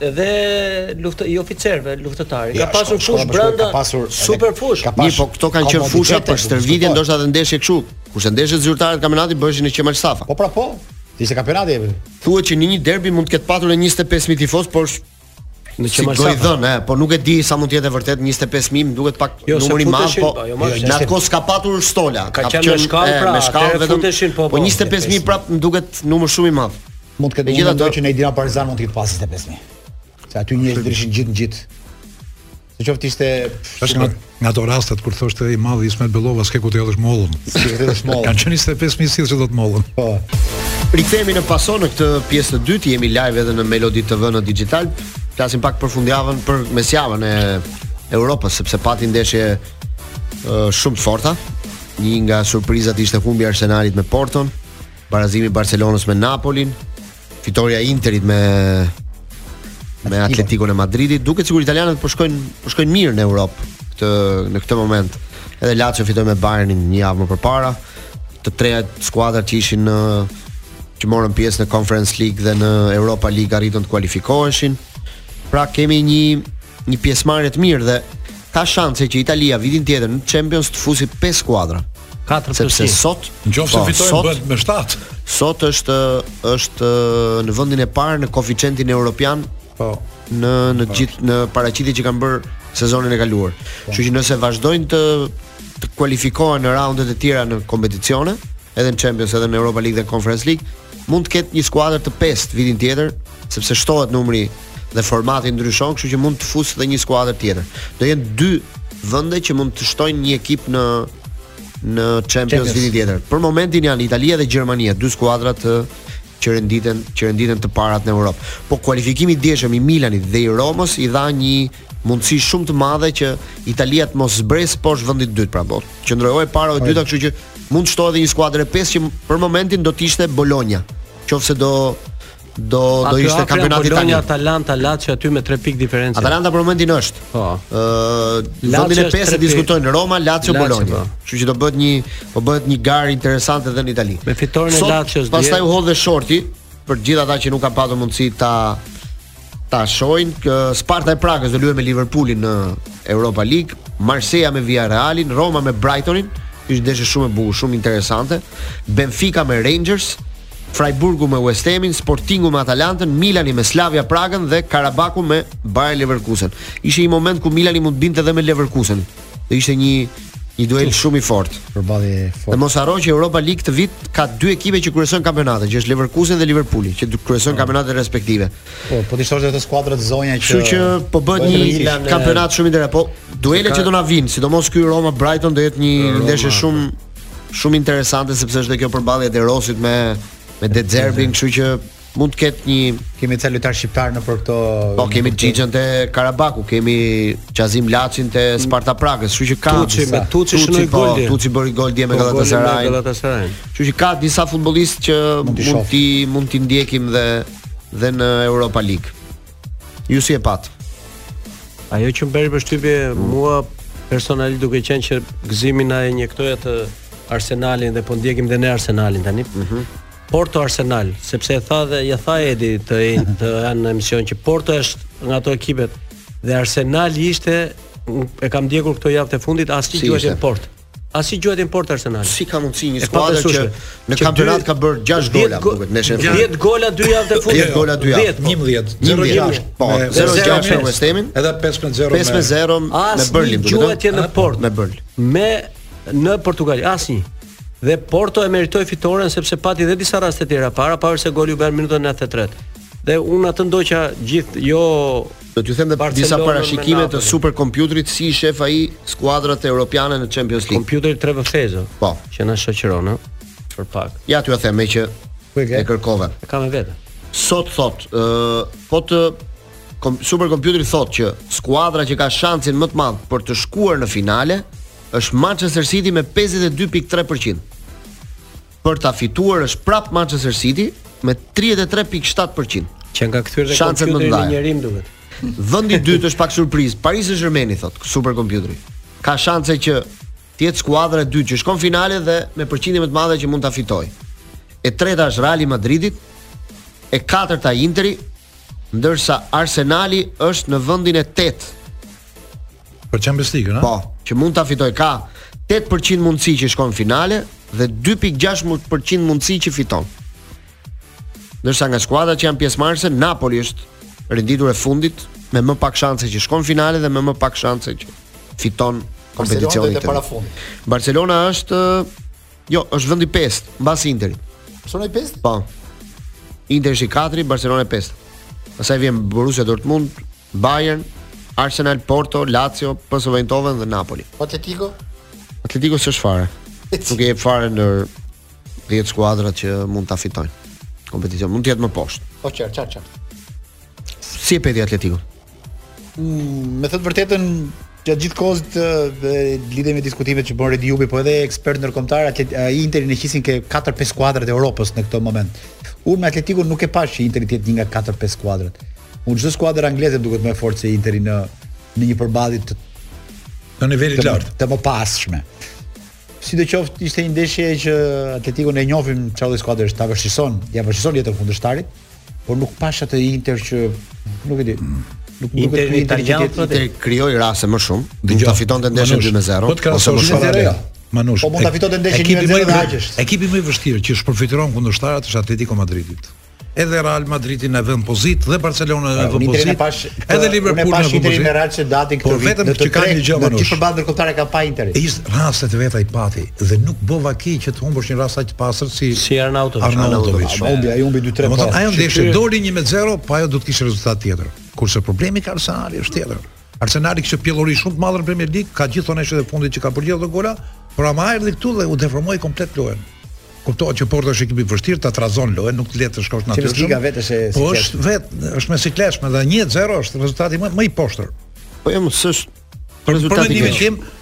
Edhe luftë i oficerëve, luftëtarë. Ka pasur fushë brenda, ka pasur super fushë. Ka pasur, po këto kanë qenë fusha për stërvitje, ndoshta edhe ndeshje kështu. Kurse ndeshjet zyrtare të kampionatit bëheshin në Qemal Stafa. Po pra po. Ishte kampionati jemi. Thuhet që në një derbi mund të ketë patur 25000 tifoz, por është si gojëdhënë, eh, po nuk e di sa mund të jetë e vërtet 25000, më duket pak jo, numër i madh, po, po jo, jo, në atë kohë ka patur stola, ka qenë me shkallë, eh, pra, me shkallë vetëm, po, po, po 25000 prap më duket numër shumë i madh. Mund të ketë gjithë ato që në Dinamo Partizan mund të ketë pasë 25000. Se aty njerëzit ishin gjithë ngjitur. Në qoftë ishte është nga, nga ato rastet kur thoshte i madhi Ismet Bellova s'ke ku të hedhësh mollën. Si të hedhësh mollën. Kanë qenë 25000 sill që do të mollën. Po. Rikthehemi në paso në këtë pjesë të dytë, jemi live edhe në Melody TV në Digitalb. Flasim pak për fundjavën, për mesjavën e Europës, sepse pati ndeshje shumë të forta. Një nga surprizat ishte humbja e Arsenalit me Porton. Barazimi i Barcelonës me Napolin, fitorja e Interit me me Atleticon e Madridit, duket sikur italianët po shkojnë po shkojnë mirë në Europë këtë në këtë moment. Edhe Lazio fitoi me Bayernin një javë më përpara. Të treja skuadrat që ishin në që morën pjesë në Conference League dhe në Europa League arritën të kualifikoheshin. Pra kemi një një pjesëmarrje të mirë dhe ka shanse që Italia vitin tjetër në Champions të fusi 5 skuadra. 4 Sepse sot, nëse po, fitojnë bëhet me 7. Sot është është në vendin e parë në koeficientin europian. Po. Në në po. gjithë në paraqitjet që kanë bërë sezonin e kaluar. Po. Kështu që nëse vazhdojnë të të kualifikohen në raundet e tjera në kompeticione, edhe në Champions, edhe në Europa League dhe Conference League, mund të ketë një skuadër të pestë vitin tjetër sepse shtohet numri dhe formati ndryshon, kështu që mund të fusë edhe një skuadër tjetër. Do jenë dy vende që mund të shtojnë një ekip në në Champions vitin tjetër. Për momentin janë Italia dhe Gjermania, dy skuadrat që renditen që renditen të parat në Europë. Po kualifikimi i djeshëm i Milanit dhe i Romës i dha një mundësi shumë të madhe që Italia të mos zbresë poshtë vendit të dytë pra do të qëndrojë e para e dyta, kështu që mund të shtohet edhe një skuadër e pestë që për momentin do të ishte Bologna. Qoftë se do do do ishte kampionati tani. Bologna Atalanta Lazio aty me 3 pikë diferencë. Atalanta për momentin është. Po. Ëh, vendin e 5 diskutojnë Roma, Lazio, Bologna. Po. Kështu që do bëhet një po bëhet një garë interesante edhe në Itali. Me fitoren e Lazios. Pastaj u hodh dhe shorti për gjithë ata që nuk kanë patur mundësi ta ta shohin Sparta e Pragës do luajë me Liverpoolin në Europa League, Marseja me Villarrealin, Roma me Brightonin, është ndeshje shumë e bukur, shumë interesante. Benfica me Rangers, Frajburgu me West Hamin, Sportingu me Atalantën, Milani me Slavia Pragën dhe Karabaku me Bayer Leverkusen. Ishte një moment ku Milani mund të binte edhe me Leverkusen. Do ishte një një duel shumë i fortë. Përballje e fortë. Dhe mos harro që Europa League këtë vit ka dy ekipe që kryesojnë kampionatin, që është Leverkusen dhe Liverpooli, që kryesojnë po. kampionatet respektive. Po, po ti shohësh ato skuadra të zonja që Kështu që po bëhet po, një kampionat shumë interesant. Po, duelet që do na vinë, sidomos ky Roma Brighton do jetë një ndeshje shumë Shumë interesante sepse është dhe kjo përballje e Rosit me me De Zerbin, kështu që mund të ketë një kemi ca lojtarë shqiptarë në për këto Po kemi Xhixhën te Karabaku, kemi Qazim Laçin te Sparta Pragës, kështu që ka Tuçi me Tuçi shënoi po, gol. Tuçi bëri gol dje me po, Galatasaray. Galatasaray. Kështu që ka disa futbollistë që mund t'i mund t'i ndjekim dhe dhe në Europa League. Ju si e patë? Ajo që më bëri përshtypje mm. mua personalisht, duke qenë që Gëzimi na e injektoi atë Arsenalin dhe po ndjekim dhe ne Arsenalin tani. Mm -hmm. Porto Arsenal, sepse e tha dhe e tha Edi të të hënën në emision që Porto është nga ato ekipet dhe Arsenal ishte e kam ndjekur këto javë të fundit asnjë gjuajtje në portë. As gjuajtje në portë Arsenal? Si ka mundësi një skuadër që në kampionat ka bërë 6 gola, më duket, nesër. 10 gola dy javë të fundit. 10 gola dy javë. 11, 0-6. Po, 0-6 me West Hamin. Edhe 5-0 me 5-0 me Burnley, duket. Gjuajtje në portë me Burnley. Me në Portugali, asnjë. Dhe Porto e meritoi fitoren sepse pati edhe disa raste të tjera para, pavarësisht se goli u bë në minutën 93. Dhe unë atë ndoqja gjithë jo Do t'ju them dhe për disa parashikime të superkompjuterit si i sheh ai skuadrat europiane në Champions League. Kompjuteri tre vëfezë. Po, që na shoqëron, për pak. Ja t'ju them meqë e kërkove. E kam me vete. Ç'thotë, ë, uh, po të kom, superkompjuteri thotë që skuadra që ka shansin më të madh për të shkuar në finale është Manchester City me 52.3%. Për ta fituar është prap Manchester City me 33.7%. Qenka kthyer dhe kompjuteri në njeri më duket. Vendi i dytë është pak surprizë. Paris Saint-Germaini thotë superkompjuteri. Ka shanse që të jetë skuadra e dytë që shkon finale dhe me përqindje më të madhe që mund ta fitojë. E treta është Reali i Madridit, e katërta Interi, ndërsa Arsenali është në vendin e 8. Për Champions League, a? Po, që mund ta fitojë ka 8% mundësi që shkon në finale dhe 2.6% mundësi që fiton. Ndërsa nga skuadrat që janë pjesëmarrëse, Napoli është renditur e fundit me më pak shanse që shkon në finale dhe me më pak shanse që fiton kompeticionin e para fundit. Barcelona është jo, është vendi 5 mbas Interit. Barcelona i 5? Po. Inter është i 4, Barcelona i 5. Pastaj vjen Borussia Dortmund, Bayern, Arsenal, Porto, Lazio, PSV Eindhoven dhe Napoli. Atletico? Atletico s'është fare. Nuk e jep fare në 10 skuadrat që mund ta fitojnë. Kompeticion mund të jetë më poshtë. Po qartë, qartë, qartë. Si e patë Atletico? Mm, me thënë të vërtetën, gjatë gjithë kohës të lidhemi me diskutimet që bën Redi Jupi, po edhe ekspertë ndërkombëtarë, atlet ai Interi na e qisin ke 4-5 skuadrat e Europës në këtë moment. Unë me Atletico nuk e pashë që Interi të jetë një nga 4-5 skuadrat. Unë çdo skuadër angleze duket më e fortë se Interi në në një përballje të në nivelit të lartë, të mëpasshme. Sidoqoftë ishte një ndeshje që Atletico e njohim çfarë skuadër është, ta vështirëson, ia vështirëson jetën kundërshtarit, por nuk pashë atë Inter që nuk e di. Nuk nuk e di Inter që të krijojë raste më shumë, do të fitonte ndeshjen 2-0 ose më shumë. Manush. Po mund ta fitonte ndeshjen 1-0 dhe aq është. Ekipi më i vështirë që shpërfytyron kundërshtarët është Atletico Madridit. edhe Real Madridin e vë në pozitë dhe Barcelonën e vë në pozitë. Pash, edhe Liverpool në pozitë. Unë me Real që dati këtu. Por vetëm që ka një gjë më shumë. Ti përballet me kontratën ka pa Interi. Ish raste të veta i pati dhe nuk bën vaki që të humbësh një rast aq të pastër si si Arnautovic. Arnautovic. Humbi ai humbi 2-3 pas. Ajo ndeshje doli 1-0, po ajo do të kishte rezultat tjetër. Kurse problemi ke Arsenali është tjetër. Arsenali kishte pjellori shumë të madhe në Premier League, ka gjithë ato ndeshjet e fundit që ka përgjithë dhe gola, por ama erdhi këtu dhe u deformoi komplet lojën. Kuptohet që Porto është ekip i vështirë, ta trazon lojën, nuk të le të shkosh natyrshëm. Champions Liga vetë është e Po është vetë, është më e sikletshme dhe 1-0 është rezultati më më i poshtër. Po jam s'është Për rezultati i tim,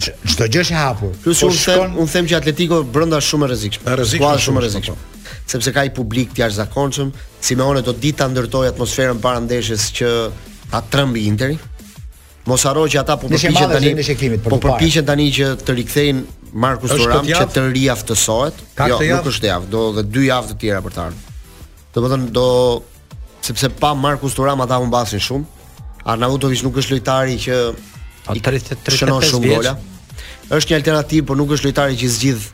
Çdo gjë është e hapur. Plus po unë them, unë them që Atletico brenda shumë e rrezikshme. Është rrezikshme, shumë e rrezikshme. Po, po. Sepse ka një publik të jashtëzakonshëm, Simeone do dijë ta ndërtojë atmosferën para ndeshjes që ta trembë Interin. Mos harro që ata po përpiqen tani në sheklimit për po përpiqen tani që të rikthejnë Markus Thuram që të riaftësohet. Jo, nuk është javë, do edhe dy javë të tjera për të ardhur. Domethënë do sepse pa Markus Turam ata humbasin shumë. Arnautovic nuk është lojtari që i 30 35 shumë gola. Është një alternativë, por nuk është lojtari që i zgjidh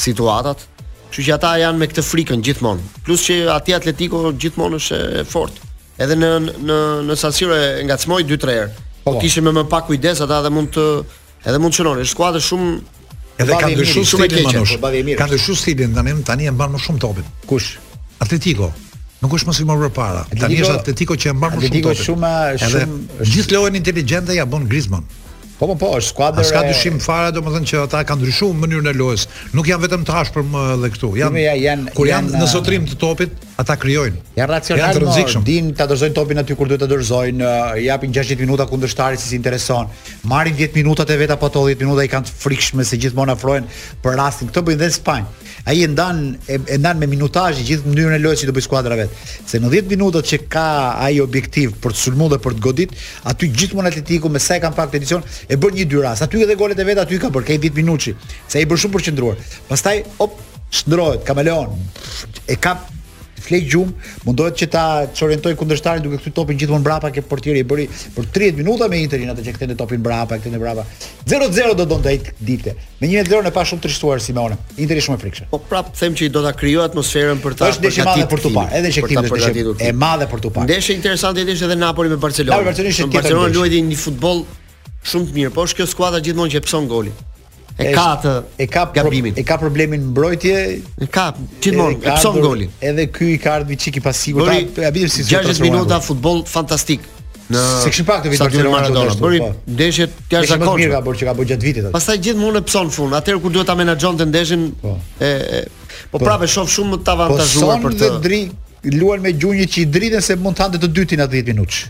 situatat. Kështu që ata janë me këtë frikën gjithmonë. Plus që atje Atletico gjithmonë është e fortë. Edhe në në në San Siro e ngacmoi 2-3 herë. Po, po. kishin më pak kujdes ata dhe mund të Edhe mund të shënonin, është skuadër shumë Edhe ka ndryshuar stilin Manush. Po, ka ndryshuar stilin tani, tani e mban më shumë topin. Kush? Atletico. Nuk është më si më përpara. Tani është Atletico që e mban më shumë topin. Atletico shumë shumë gjithë lojën inteligjente ia bën Griezmann. Po po po, është skuadër. S'ka dyshim fare, domethënë që ata kanë ndryshuar mënyrën e lojës. Nuk janë vetëm të ashpër më edhe këtu. Janë janë kur janë në zotërim të topit, Ata krijojnë. Janë racional, janë të rrezikshëm. Din ta dorëzojnë topin aty kur duhet ta dorëzojnë, i japin 60 minuta kundërshtarit siç intereson. Marrin 10 minuta të vetat po ato 10 minuta i kanë të frikshme se gjithmonë afrohen për rastin. Këtë bëjnë dhe në Spanjë. Ai e ndan e, e ndan me minutazh gjithë mënyrën e lojës që do bëj skuadra e vet. Se në 10 minutat që ka ai objektiv për të sulmuar dhe për të goditur, aty gjithmonë Atletiku me sa e kanë pak edicion e bën një dy rast. Aty edhe golet e veta aty ka bërë, ke 10-minutëshi. Se ai bën shumë përqendruar. Pastaj, op, Shndrohet kameleon. E ka fle gjum, mundohet që ta çorientoj kundërshtarin duke kthy topin gjithmonë mbrapa ke portieri bëri për 30 minuta me Interin atë që kthente topin mbrapa, kthente mbrapa. 0-0 do donte atë ditë. Me 1-0 e pashë shumë të trishtuar Simeonen. Interi shumë e frikshëm. Po prap them që ai do ta krijojë atmosferën për ta për ta për tu parë. Edhe kthimi është ndeshje e madhe për tu parë. Ndeshje interesante ishte edhe Napoli me Barcelona. Barcelona luajti një futboll shumë të mirë, por është kjo skuadra gjithmonë që pëson golin. E ka atë e ka gabimin. E ka problemin në mbrojtje. E ka gjithmonë e pëson golin. Edhe ky i ka ardhur çik i pasigurt. Ja bën si 60 minuta futboll fantastik. Nuk e kishim parë këtë vit Barcelonën te Maradona, bëri po. ndeshje të jashtëzakonshme. Mirë ka bërë çka ka bërë gjatë vitit atë. Pastaj gjithmonë e pëson në fund, atëherë kur duhet ta menaxhonte ndeshjen po. e po, po prapë e shoh shumë të avantazhuar për të. Pëson dhe dri luan me gjunjë që i dridhen se mund të hante të dytin atë 10 minutë.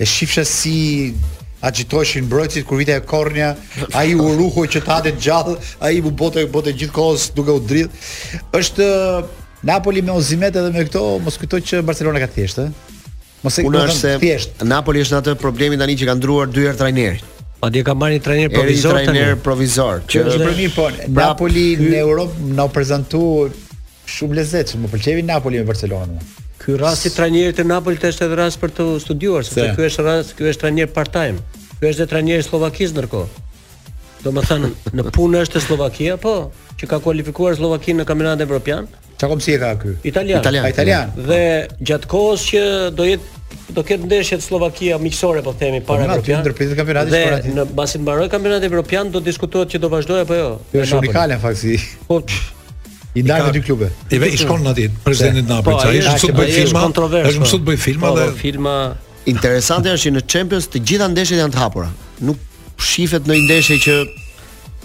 E shifsha si agjitoheshin mbrojtësit kur vihej kornia, ai u ruhu që të hatet gjallë, ai u bote bote gjithë kohës duke u dridh. Është Napoli me Osimhen edhe me këto, mos kujto që Barcelona e ka thjesht, ë. Mos e kujto se thjesht. Napoli është në atë problemin tani që ka ndruar dy herë trajnerin. Po dhe ka marrë një trajner provizor tani. Një trajner provizor që është për mua po. Pra, Napoli në Europë na u prezantu Shumë lezetshëm, më pëlqevi Napoli me Barcelonën mua. Ky rast i trajnerit të Napolit është edhe rast për të studiuar, sepse ky është rast, ky është trajner part-time. Ky është dhe trajneri i Sllovakisë ndërkohë. Domethënë, në punë është te Sllovakia, po, që ka kualifikuar Sllovakinë në kampionatin evropian. Çka kombësi e ka ky? Italian. Italian. A, italian. Dhe gjatë kohës që do jetë do ketë ndeshjet Sllovakia miqësore po themi para po, Evropianit. Do ndërpritet kampionati për atë. Dhe mbasi të mbarojë kampionati evropian do diskutohet që do vazhdojë apo jo. Është unikale në fakt si. Po I dalë dy klube. I vë i shkon atje presidentit të Napolit. Po, ai është mësuar të bëjë filma. Është mësuar të bëjë filma po, dhe po, filma interesante është që në Champions të gjitha ndeshjet janë të hapura. Nuk shifet ndonjë ndeshje që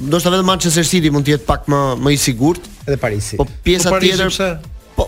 ndoshta vetëm Manchester City mund të jetë pak më më i sigurt edhe Parisi. Po pjesa po, tjetër se po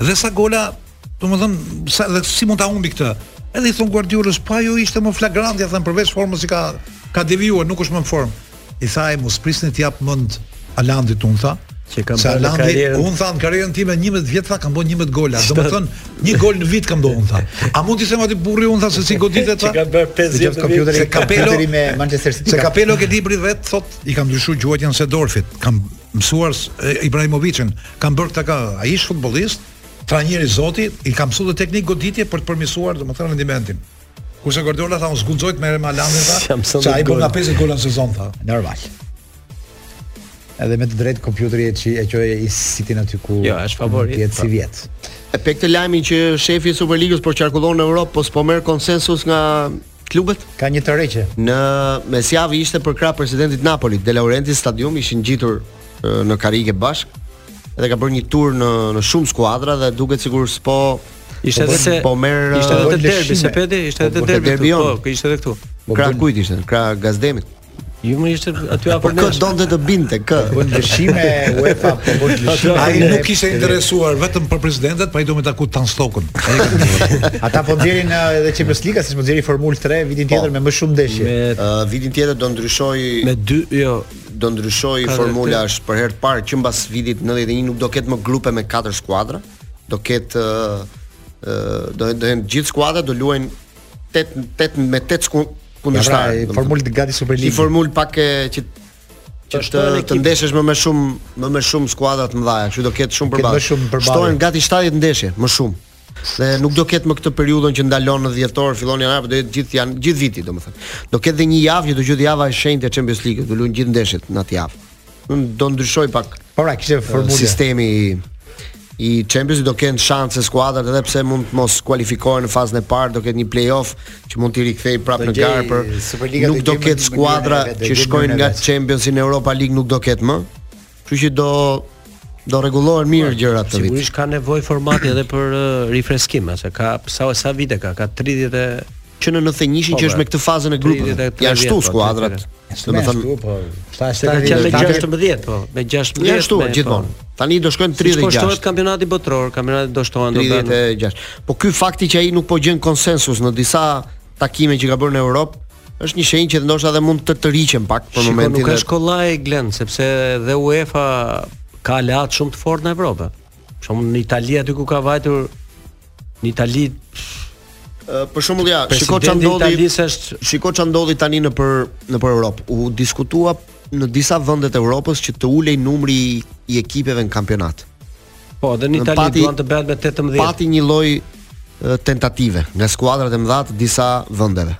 Dhe sa gola, domethënë, sa dhe si mund ta humbi këtë? Edhe i thon Guardiolës, pa po ajo ishte më flagrantja, them përveç formës që ka ka devijuar, nuk është më në formë. I tha ai mos prisni t'i jap mend Halandit unë tha, që kam bërë në karrierën. Unë tha në karrierën time 11 vjet tha kam bërë 11 gola. Domethën një gol në vit kam bërë unë tha. A mund t'i them atij burri unë tha se si goditet tha? Që ka bërë 50 në vit. Se kapelo me Manchester City. Se Kapelo ke libri i vet thot i kam ndryshuar gjuajtjen Seedorfit. Kam mësuar Ibrahimoviçin, kanë bërë këtë ka, ai ish-futbollist, trajneri Zoti i ka mësuar teknikë goditje për të përmirësuar domethënë rendimentin. Kurse Guardiola tha unë zguxojt me Real Madrid tha, se ai bën nga 50 gola në sezon tha. Normal. Edhe me të drejtë kompjuteri e çi e çoi Cityn aty ku jo, është favorit. Ti si po. vjet. E pe këtë lajmin që shefi i Superligës po qarkullon në Europë, po s'po merr konsensus nga Klubet ka një tërheqje. Në mesjavë ishte për krah presidentit të Napolit, De Laurentiis stadium ishin ngjitur në karrige bashkë dhe ka bërë një tur në në shumë skuadra dhe duket sikur s'po Ishte edhe se po merr ishte edhe derbi se peti, ishte edhe derbi. Po, ishte edhe këtu. Krah kujt ishte? Krah Gaz Demit. Ju më ishte aty afër nesh. Po kë donte të bindte kë? Po ndryshime UEFA po bën ndryshime. Ai nuk ishte interesuar vetëm për presidentët, po ai do me taku Tan Stokun. Ata po nxjerrin edhe Champions League, siç po nxjerrin formulë të re vitin tjetër po. me më shumë ndeshje. Me vitin tjetër do ndryshoj me dy, jo, do ndryshoj formula është për herë të parë që mbas vitit 91 nuk do ketë më grupe me 4 skuadra, do ketë do do të gjithë skuadrat do luajnë 8 8 me 8 skuadra kundërshtarë. Ja, pra, formulë gati Superligë. Si formulë pak e që që të, të ndeshësh më me shumë më me shumë skuadra të mëdha, kështu do ketë shumë përballje. Shtohen gati 70 ndeshje, më shumë. Dhe nuk do ketë më këtë periudhën që ndalon në dhjetor, fillon janar, do jetë gjithë janë gjithë viti, domethënë. Do ketë dhe një javë që do gjithë java e shenjtë e Champions League, do luajnë gjithë ndeshjet në atë javë. do ndryshoj pak. Po pra, kjo është formulë sistemi i i Championsit do kenë shanse skuadrat edhe pse mund të mos kualifikohen në fazën e parë, do ketë një play-off që mund t'i rikthej prapë në garë për Superliga nuk do ketë skuadra që shkojnë nga Champions në Europa League nuk do ketë më. Kështu që do do rregullohen mirë po, gjërat të vit. Sigurisht ka nevojë formati edhe për uh, rifreskim, se ka sa sa vite ka, ka 30 e që në në 91-shin po, që është me këtë fazën e grupit. Janë shtu po, skuadrat. Do të thonë, po, sa është ka qenë me 16, po, me 16. Janë shtu gjithmonë. Tani do shkojnë 36. Siç po shtohet kampionati botëror, kampionati do shtohen do bëhen 36. Po ky fakti që ai nuk po gjen konsensus në disa takime që ka bërë në Europë, është një shenjë që ndoshta edhe mund të tërhiqen pak për Shiko, momentin. Nuk është kollaj Glen, sepse dhe UEFA ka aleatë shumë të fortë në Evropë. Shembull në Itali aty ku ka vajtur në Itali për shembull ja, shiko ça ndodhi. Është... Shiko ça ndodhi tani nëpër nëpër Europë. U diskutua në disa vende të Europës që të ulej numri i ekipeve në kampionat. Po, dhe në Itali pati, duan të bëhet me 18. Pati një lloj tentative nga skuadrat e mëdha të disa vendeve.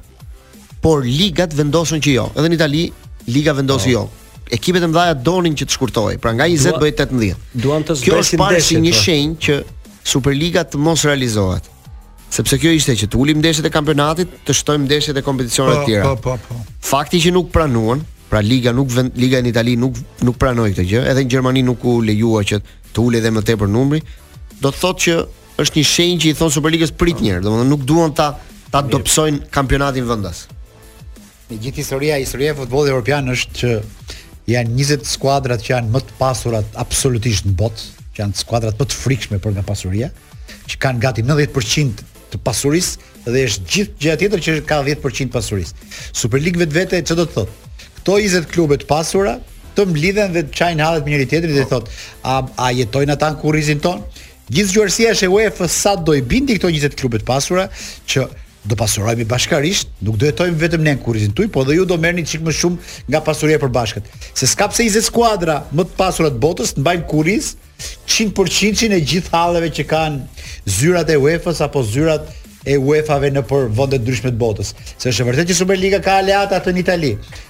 Por ligat vendosën që jo. Edhe në Itali liga vendosi oh. jo. ekipet e mëdha donin që të shkurtohej. Pra nga 20 të bëhej 18. Duan të Kjo është parë si një pra. shenjë që Superliga të mos realizohet. Sepse kjo ishte që të ulim ndeshjet e kampionatit, të shtojmë ndeshjet e kompeticioneve të po, tjera. Po, po, po. Fakti që nuk pranuan, pra liga nuk vend, liga në Itali nuk nuk pranoi këtë gjë, edhe në Gjermani nuk u lejua që të ulej edhe më tepër numri, do të thotë që është një shenjë që i thon Superligës prit një herë, domethënë nuk duan ta ta dobësojnë kampionatin vendas. Gjithë historia, historia e futbollit evropian është që janë 20 skuadrat që janë më të pasurat absolutisht në botë, që janë skuadrat më të frikshme për nga pasuria, që kanë gati 90% të pasurisë dhe është gjithë gjëja tjetër që ka 10% të pasurisë. Superliga në vetvete ç'do të thotë? Këto 20 klube të pasura të mblidhen dhe të qajnë hallet me njëri tjetrin dhe thotë, a a jetojnë ata në kurrizin tonë? Gjithë zgjuarsia është e UEFA-s sa do i bindi këto njëzet klube të pasura që do pasurohemi bashkarisht, nuk do jetojmë vetëm ne në kurrizin tuj, po dhe ju do merrni çik më shumë nga pasuria e përbashkët. Se s'ka pse 20 skuadra më të pasura të botës të mbajnë në kurriz 100%-in e gjithë halleve që kanë zyrat e UEFA-s apo zyrat e UEFA-ve nëpër vende të ndryshme të botës. Se është e vërtetë që Superliga ka aleatë, atë në Itali.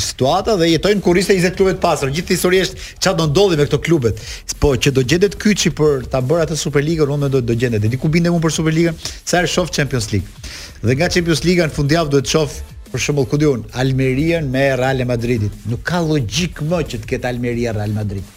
situata dhe jetojnë në kurriz të 20 klubeve të pasura. Gjithë historia është çfarë do ndodhi me këto klubet. Po që do gjendet kyçi për ta bërë atë Superligën, unë mendoj do gjendet. E di ku bindem unë për Superligën, sa herë shoh Champions League. Dhe nga Champions Liga në fundjavë duhet të shoh për shembull ku di unë Almerian me Real Madridin. Nuk ka logjikë më që të ketë Almeria Real Madrid.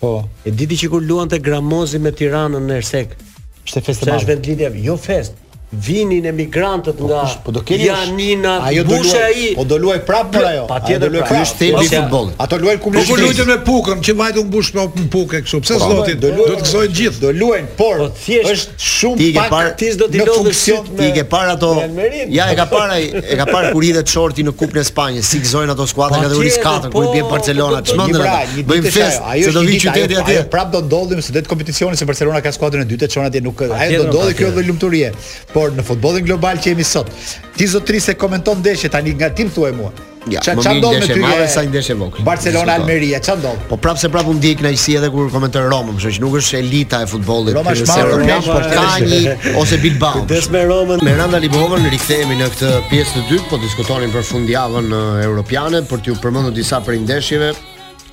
Po. E di ti që kur luante Gramozi me Tiranën në Ersek. Ishte festë e madhe. Është ditëlindja, jo festë. Vinin emigrantët po, nga po do keni Janina, ajo do luajë ai. Po do luajë prapë për ajo. Patjetër pra. Ky është thelbi i futbollit. Ato luajnë kumë. Po luajnë me Pukën, që vajti u mbush në Pukë kështu. Pse po, zoti do të gëzojnë gjithë. Do luajnë, por po, Thjesht është shumë ti pak par, ti s'do t'i lodhësh sytë më. Ti ke parë ato. Ja e ka parë ai, e ka parë kur hidhet shorti në Kupën e Spanjës, si gëzojnë ato skuadra kategorisë katër, kur i bie po, Barcelona, çmenden. Po, Bëjnë festë, se do vi qyteti atje. Prap do ndodhi në se ç'vend kompeticioni se Barcelona ka skuadrën e dytë e çon atje nuk ai do ndodhi kjo lloj lumturie. Por në futbollin global që jemi sot, ti zotrote komenton ndeshje tani nga tim thuaj mua. Ja, më mirë ndeshje e madhe sa ndeshje e vogël. Barcelona Almeria, ça do. Po prapë se prapë unë ndjej kënaqësi edhe kur komentoj Romën, kështu që nuk është elita e futbollit. Roma është marrë në Roma, por ka një ose Bilbao. Kujdes me Romën. Me Randa Libovën rikthehemi në këtë pjesë të dytë, po diskutonim për fundjavën në uh, europiane për t'ju përmendur disa prej ndeshjeve.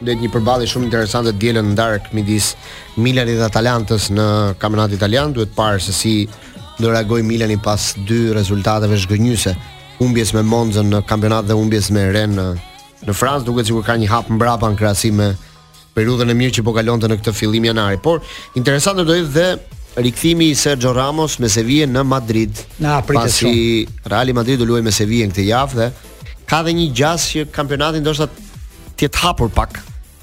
Është një përballje shumë interesante të dielën në darkë midis Milanit dhe Atalantës në kampionatin italian, duhet parë se si do reagojë Milani pas dy rezultateve zhgënjyese humbjes me Monzën në kampionat dhe humbjes me Ren në në Francë, duket sikur ka një hap mbrapa në krahasim me periudhën e mirë që po kalonte në këtë fillim janari. Por interesante do jetë dhe rikthimi i Sergio Ramos me Sevilla në Madrid. Na pritet shumë. Pasi Real Madrid do luajë me Sevilla këtë javë dhe ka dhe një gjasë që kampionati ndoshta të jetë hapur pak.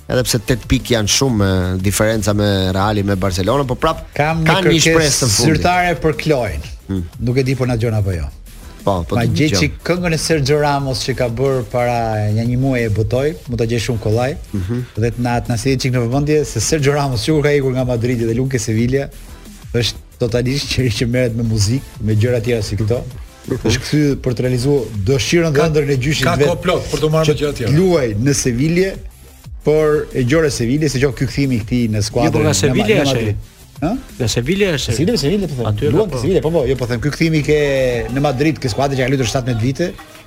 edhe pse 8 pikë janë shumë diferenca e Realit me Barcelonën, por prap kam një, një shpresë të fundit. Zyrtare për Kloin. Hmm. Nuk e di po na dëgjon apo jo. Po, po. Ma gjej çik këngën e Sergio Ramos që ka bër para një një muaji e botoj, mund ta gjej shumë kollaj. Mm -hmm. Dhe të na të na sjellë çik në vëmendje se Sergio Ramos sikur ka ikur nga Madridi dhe lu ke Sevilla, është totalisht qeri që merret me muzikë, me gjëra të tjera si këto. Është kthy për të realizuar dëshirën dhe ëndrrën e gjyshit vetë. Ka kohë plot për të marrë me gjëra të tjera. Luan në Sevilje, por e gjore Sevilje, se qoftë ky kthimi i këtij në skuadrën. Jo, po nga Sevilje është. Ë? Në Sevilje është. Sevilje, Sevilje po them. Luan në po. Sevilje, po po, jo po them ky kthimi ke në Madrid, ke skuadrë që ka luajtur 17 vite.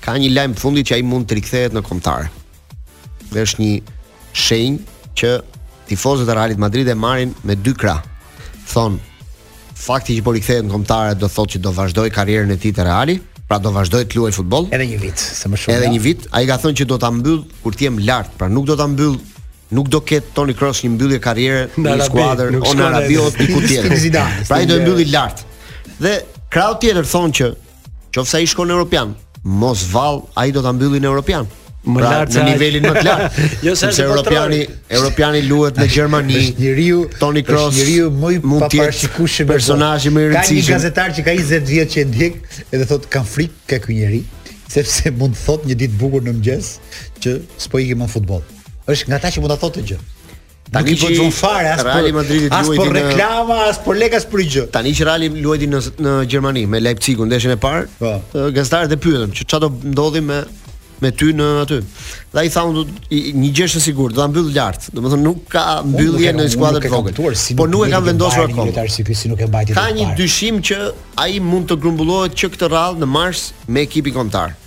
ka një lajm fundit që ai mund të rikthehet në kombëtar. Dhe është një shenjë që tifozët e Realit Madrid e marrin me dy krah. Thon, fakti që po rikthehet në kombëtar do thotë që do vazhdoj karrierën e tij te Reali, pra do vazhdoj të luaj futboll. Edhe një vit, s'e më shumë. Edhe jo. një vit, ai ka thënë që do ta mbyll kur të jem lart, pra nuk do ta mbyll nuk do ketë Toni Kroos një mbyllje karriere në një skuadër ose në Arabi ose diku tjetër. Pra ai do e mbylli lart. Dhe krau tjetër thonë që Qoftë se ai shkon në Europian, mos vallë ai do ta mbylli në Europian. Më pra, në nivelin më të lartë. jo se është europiani, europiani luhet në Gjermani. Është njeriu Toni Kroos. Është njeriu më i paparashikueshëm personazh më i rëndësishëm. Ka një gazetar që ka 20 vjet që e ndjek, edhe thotë kam frikë nga ky njeri, sepse mund të thotë një ditë bukur në mëngjes që sot po iki nga futbolli. Është nga ata që mund ta thotë atë gjë. Tani që vetëm fare as Real Madridi luajti as për reklama, as për lekë, as për gjë. Tani që Real luajti në në Gjermani me Leipzigun ndeshjen e parë, po. gazetarët e pyetën që çfarë do ndodhi me me ty aty. Dhe ai tha një gjë është e sigurt, do ta mbyll lart. Domethënë nuk ka mbyllje në skuadër e vogël. Si po nuk e kam vendosur akoma. Lojtar si ky si nuk e mbajti. Ka një dyshim që ai mund të grumbullohet që këtë rradhë në mars me ekipin kombëtar.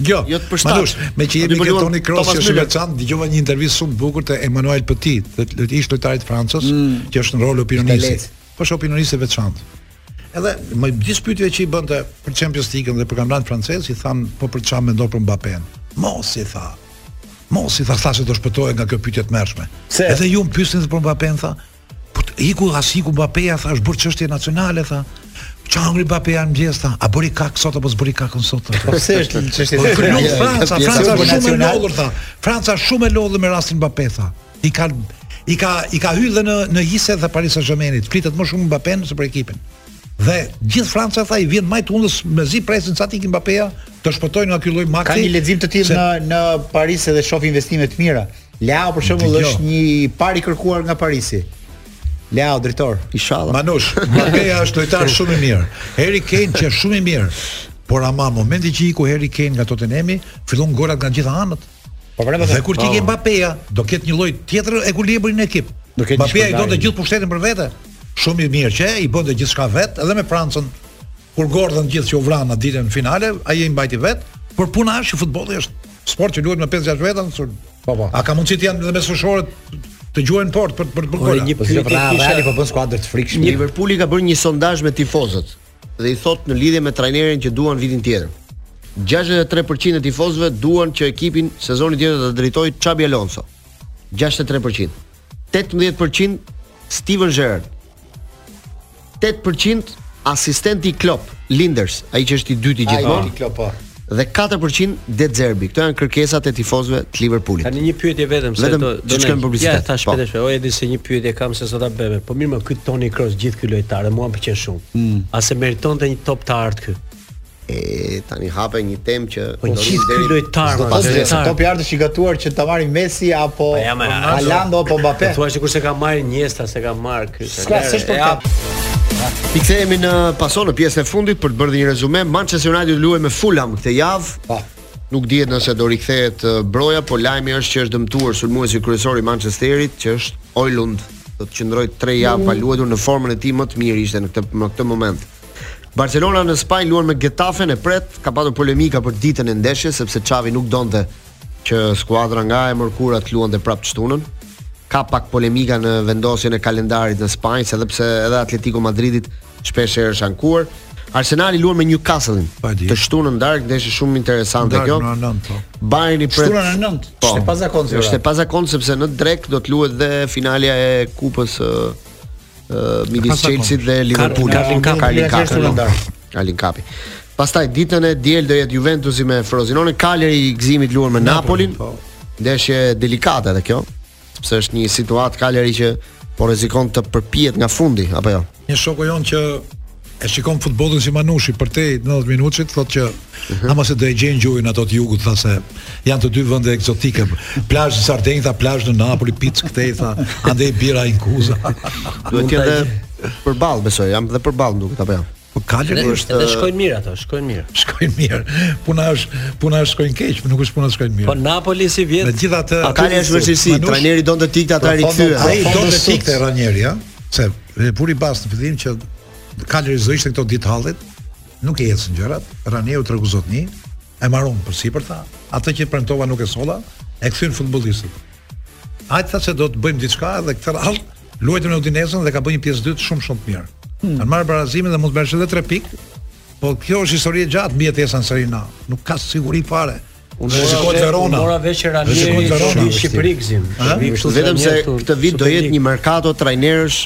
Jo, jo të përshtat. Manush, me që jemi këtu Toni Kroos që është veçan, dëgjova një intervistë shumë të bukur të Emmanuel Petit, të ish lojtarit të Francës, mm. që është në rol opinionisti. Po është opinionist i veçantë. Edhe midis pyetjeve që i bënte për Champions League dhe për kampionatin francez, i thanë po për çfarë mendon për Mbappé. Mos i tha. Mos i tha thashë se do shpëtoja nga kjo pyetje e tmerrshme. Edhe ju më pyesni për Mbappé, tha, Po iku a s'iku Mbappé tha është bërë çështje nacionale tha. Çfarë hangri Mbappé në mëngjes tha? A bëri kakën sot apo s'bëri kakën sot? tha. Po pse është një çështje Po këtu nacionale? Franca, Pjesa Franca është shumë e nacionale. lodhur tha. Franca është shumë e lodhur me rastin Mbappé tha. I ka i ka i ka hyrë dhe në në hise dhe Paris Saint-Germainit. Flitet më shumë Mbappé se për ekipin. Dhe gjithë Franca tha i vjen ma të hundës mezi presin sa të ikë Mbappéa të shpëtojnë nga ky lloj makti. Ka një lexim të tillë se... në në Paris edhe shoh investime të mira. Leao për shembull është një i pari kërkuar nga Parisi. Leao drejtor. Inshallah. Manush, Mbappéa është lojtar shumë i mirë. Harry Kane që është shumë i mirë. Por ama momenti që iku Harry Kane nga Tottenhami, fillon golat nga gjitha anët. Po vërejmë atë. Dhe kur të ikë Mbappé-ja, do ketë një lloj tjetër ekuilibri në ekip. Do ketë Mbappé-ja i do të gjithë pushtetin për vete. Shumë i mirë që i bën të gjithçka vetë, edhe me Francën. Kur ngordhën gjithë që u vranë atë ditën në finale, ai e mbajti vetë, por puna është që futbolli është sport që luhet me 5-6 veta në sulm. Po po. T'u krijohen mundësi të jenë edhe mesfushorët të gjuajnë në portë për për për gola. Një pyetje kisha. Reali po bën skuadër të frikshme. Liverpooli ka bërë një sondazh me tifozët. dhe i thotë në lidhje me trajnerin që duan vitin tjetër. Gjashtëdhjetë e tre për qind e tifozëve duan që ekipin sezonin tjetër ta drejtojë Xabi Alonso. Gjashtëdhjetë e tre për qind. Tetëmbëdhjetë për qind Steven Gerrard. Tetë për qind asistenti i Klopp, Lijnders, ai që është i dyti Ai gjithmonë. i Klopp, po. dhe 4% De Zerbi. Këto janë kërkesat e tifozëve të Liverpoolit. Tani një pyetje vetëm se vetëm, do do të shkojmë në publicitet. Ja, tash shpejt po. O Edi se një pyetje kam se sot ta bëve. Po mirë, më ky Toni Kroos gjithë ky lojtar dhe mua më pëlqen shumë. Mm. A s'e meritonte një top të artë ky? E tani hape një temë që po gjithë ky lojtar, do të thotë topi i artë është i gatuar që ta marrin Messi apo Ronaldo apo Mbappé. Po thua sikur s'e ka marrë Iniesta, s'e ka marrë ky. S'ka, s'është për këtë. I kthehemi në paso në pjesën e fundit për të bërë një rezume. Manchester United luan me Fulham këtë javë. Po. Nuk dihet nëse do rikthehet Broja, por lajmi është që është dëmtuar sulmuesi kryesor i Manchesterit, që është Hojlund. Do të qëndrojë 3 javë pa luajtur në formën e tij më të mirë ishte në këtë në këtë moment. Barcelona në Spanjë luan me Getafen, e pret, ka patur polemika për ditën e ndeshjes sepse Xavi nuk donte që skuadra nga e mërkura të luante prapë të shtunën. Ka pak polemika në vendosjen e kalendarit në Spanjë, edhe pse edhe Atletico Madridi shpesh herë është ankuar. Arsenali luan me Newcastle-in. Të shtunën në darkë ndeshje shumë interesante kjo. Në 9, po. Bayern i pret. Shtuna në 9. Po, është e pazakontë. Është e pazakontë sepse në drekë do të luhet dhe finalja e Kupës së midis Chelsea dhe Liverpool. Carling Cupi. Carling Cupi. Carling Cupi. Pastaj ditën e diel do jetë Juventusi me Frozinonin, Kaleri i Gëzimit luan me Napolin. Po. Ndeshje delikate edhe kjo, sepse është një situatë Kaleri që po rrezikon të përpihet nga fundi, apo jo? Një shoku jonë që e shikon futbollin si Manushi përtej 90 minutshit thotë që mhm. ama se do e gjejnë gjuhën ato të jugut tha se janë të dy vende ekzotike plazh në Sardenjë tha plazh në Napoli, picë këtej tha andej birra Ichnusa do të jetë përball besoj jam dhe përball duket apo jo Po Kaleri dhe, është dhe shkojnë mirë ato, shkojnë mirë. Shkojnë mirë. Puna është, puna është shkojnë keq, nuk është puna të shkojnë mirë. Po Napoli si vjet. Megjithatë, Kaleri është në vështirësi, trajneri donte të ikte, ata po, rikthyer. Ai donte të ikte Ranieri, ja? Se Dhe puri pas në fillim që kalërizoi ishte këto ditë Cagliari, nuk i ecën gjërat, Ranieri tregu zotni, e marrun për sipër tha, atë që premtova nuk e solla, e kthyn futbollistin. Ai tha se do të bëjmë diçka dhe këtë radhë luajtën me Udinezën dhe ka bërë një pjesë të dytë shumë shumë të mirë. Hmm. Kanë marrë barazimin dhe mund të merrte edhe 3 pikë. Po kjo është histori e gjatë mbijetesa në Serie A. Nuk ka siguri fare. Unë e shikoj Verona. Mora veç Ranieri në Shqipëri gzim. Vetëm se këtë vit do jetë një merkato trajnerësh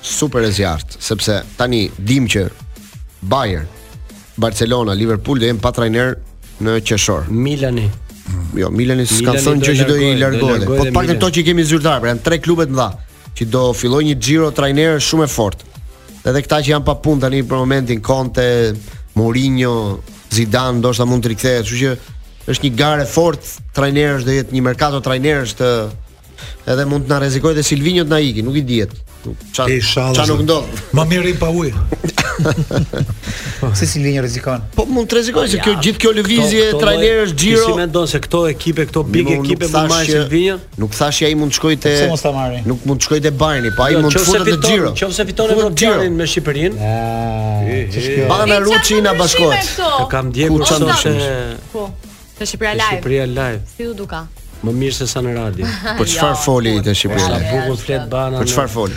super e zjarrt, sepse tani dim që Bayern, Barcelona, Liverpool do jenë pa trajner në qershor. Milani. Jo, Milani s'ka thënë që do i largohet. Po pak këto që i kemi zyrtar, pra janë tre klube të mëdha. që do filloj një xhiro trajnerë shumë e fort. Edhe këta që janë pa punë tani për momentin, Conte, Mourinho, Zidane, ndoshta mund të rikthehet, kështu që është një garë e fort trajnerësh do jetë një merkato trajnerësh edhe mund të na rrezikojë dhe Silvinho të na iki, nuk i dihet. Ça ça nuk ndodh. Më mirë i pa ujë. Se Silvinho rrezikon. Po mund të rrezikojë se kjo gjithë kjo lëvizje trajnerësh xhiro. Si mendon se këto ekipe, këto big ekipe mund marrin Silvinho? Nuk thash që ai mund të shkojë te mos ta marrin. Nuk mund të shkojë te Bayerni, po ai jo, mund të futet në xhiro. Nëse fiton Evropianin me Shqipërinë. Bana Ruçi na bashkohet. E kam ndjekur sado. Po. Te Shqipëria Live. Shqipëria Live. Si u duka? Më mirë se sa në radio. Po çfarë jo, foli te Shqipëria? Sa bukur flet Bana. Po çfarë foli?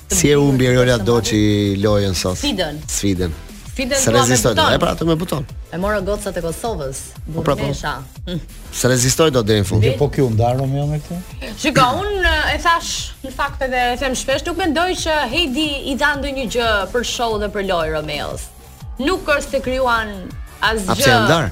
Si e humbi Riola Doçi lojën sot? Sfidën. Sfidën. Sfidën Së rezistoj do. E pra atë me buton. E mora gocat e Kosovës. Po pra po. Hm. S'e rezistoi dot deri në fund. Po kjo u nda me këtë? Shiko, un e thash në fakt edhe e them shpesh, nuk mendoj që Heidi i dha ndonjë gjë për show dhe për lojë Romeos. Nuk është se krijuan asgjë. A pse u ndanë?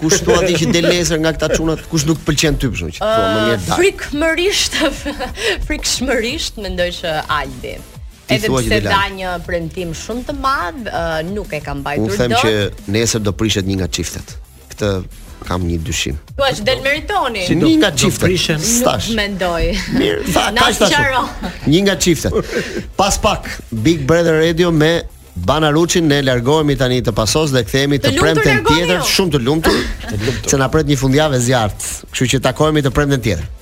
Kush thua ti që del nesër nga këta çunat, kush nuk të pëlqen ty kështu që thua më mirë dal. Frikshmërisht, frikshmërisht mendoj që Albi. Ti Edhe pse dha një premtim shumë të madh, uh, nuk e ka mbajtur dot. Un them që nesër do prishet një nga çiftet. Këtë kam një dyshim. Po a s'del Meritoni. Si një nga çiftet. Prishen. Nuk mendoj. Mirë, sa ka Një nga çiftet. Pas pak Big Brother Radio me Bana Ruçin ne largohemi tani të pasos dhe kthehemi të, të premten tjetër, shumë të lumtur, se na pret një fundjavë e zjarrt. Kështu që takohemi të premten tjetër.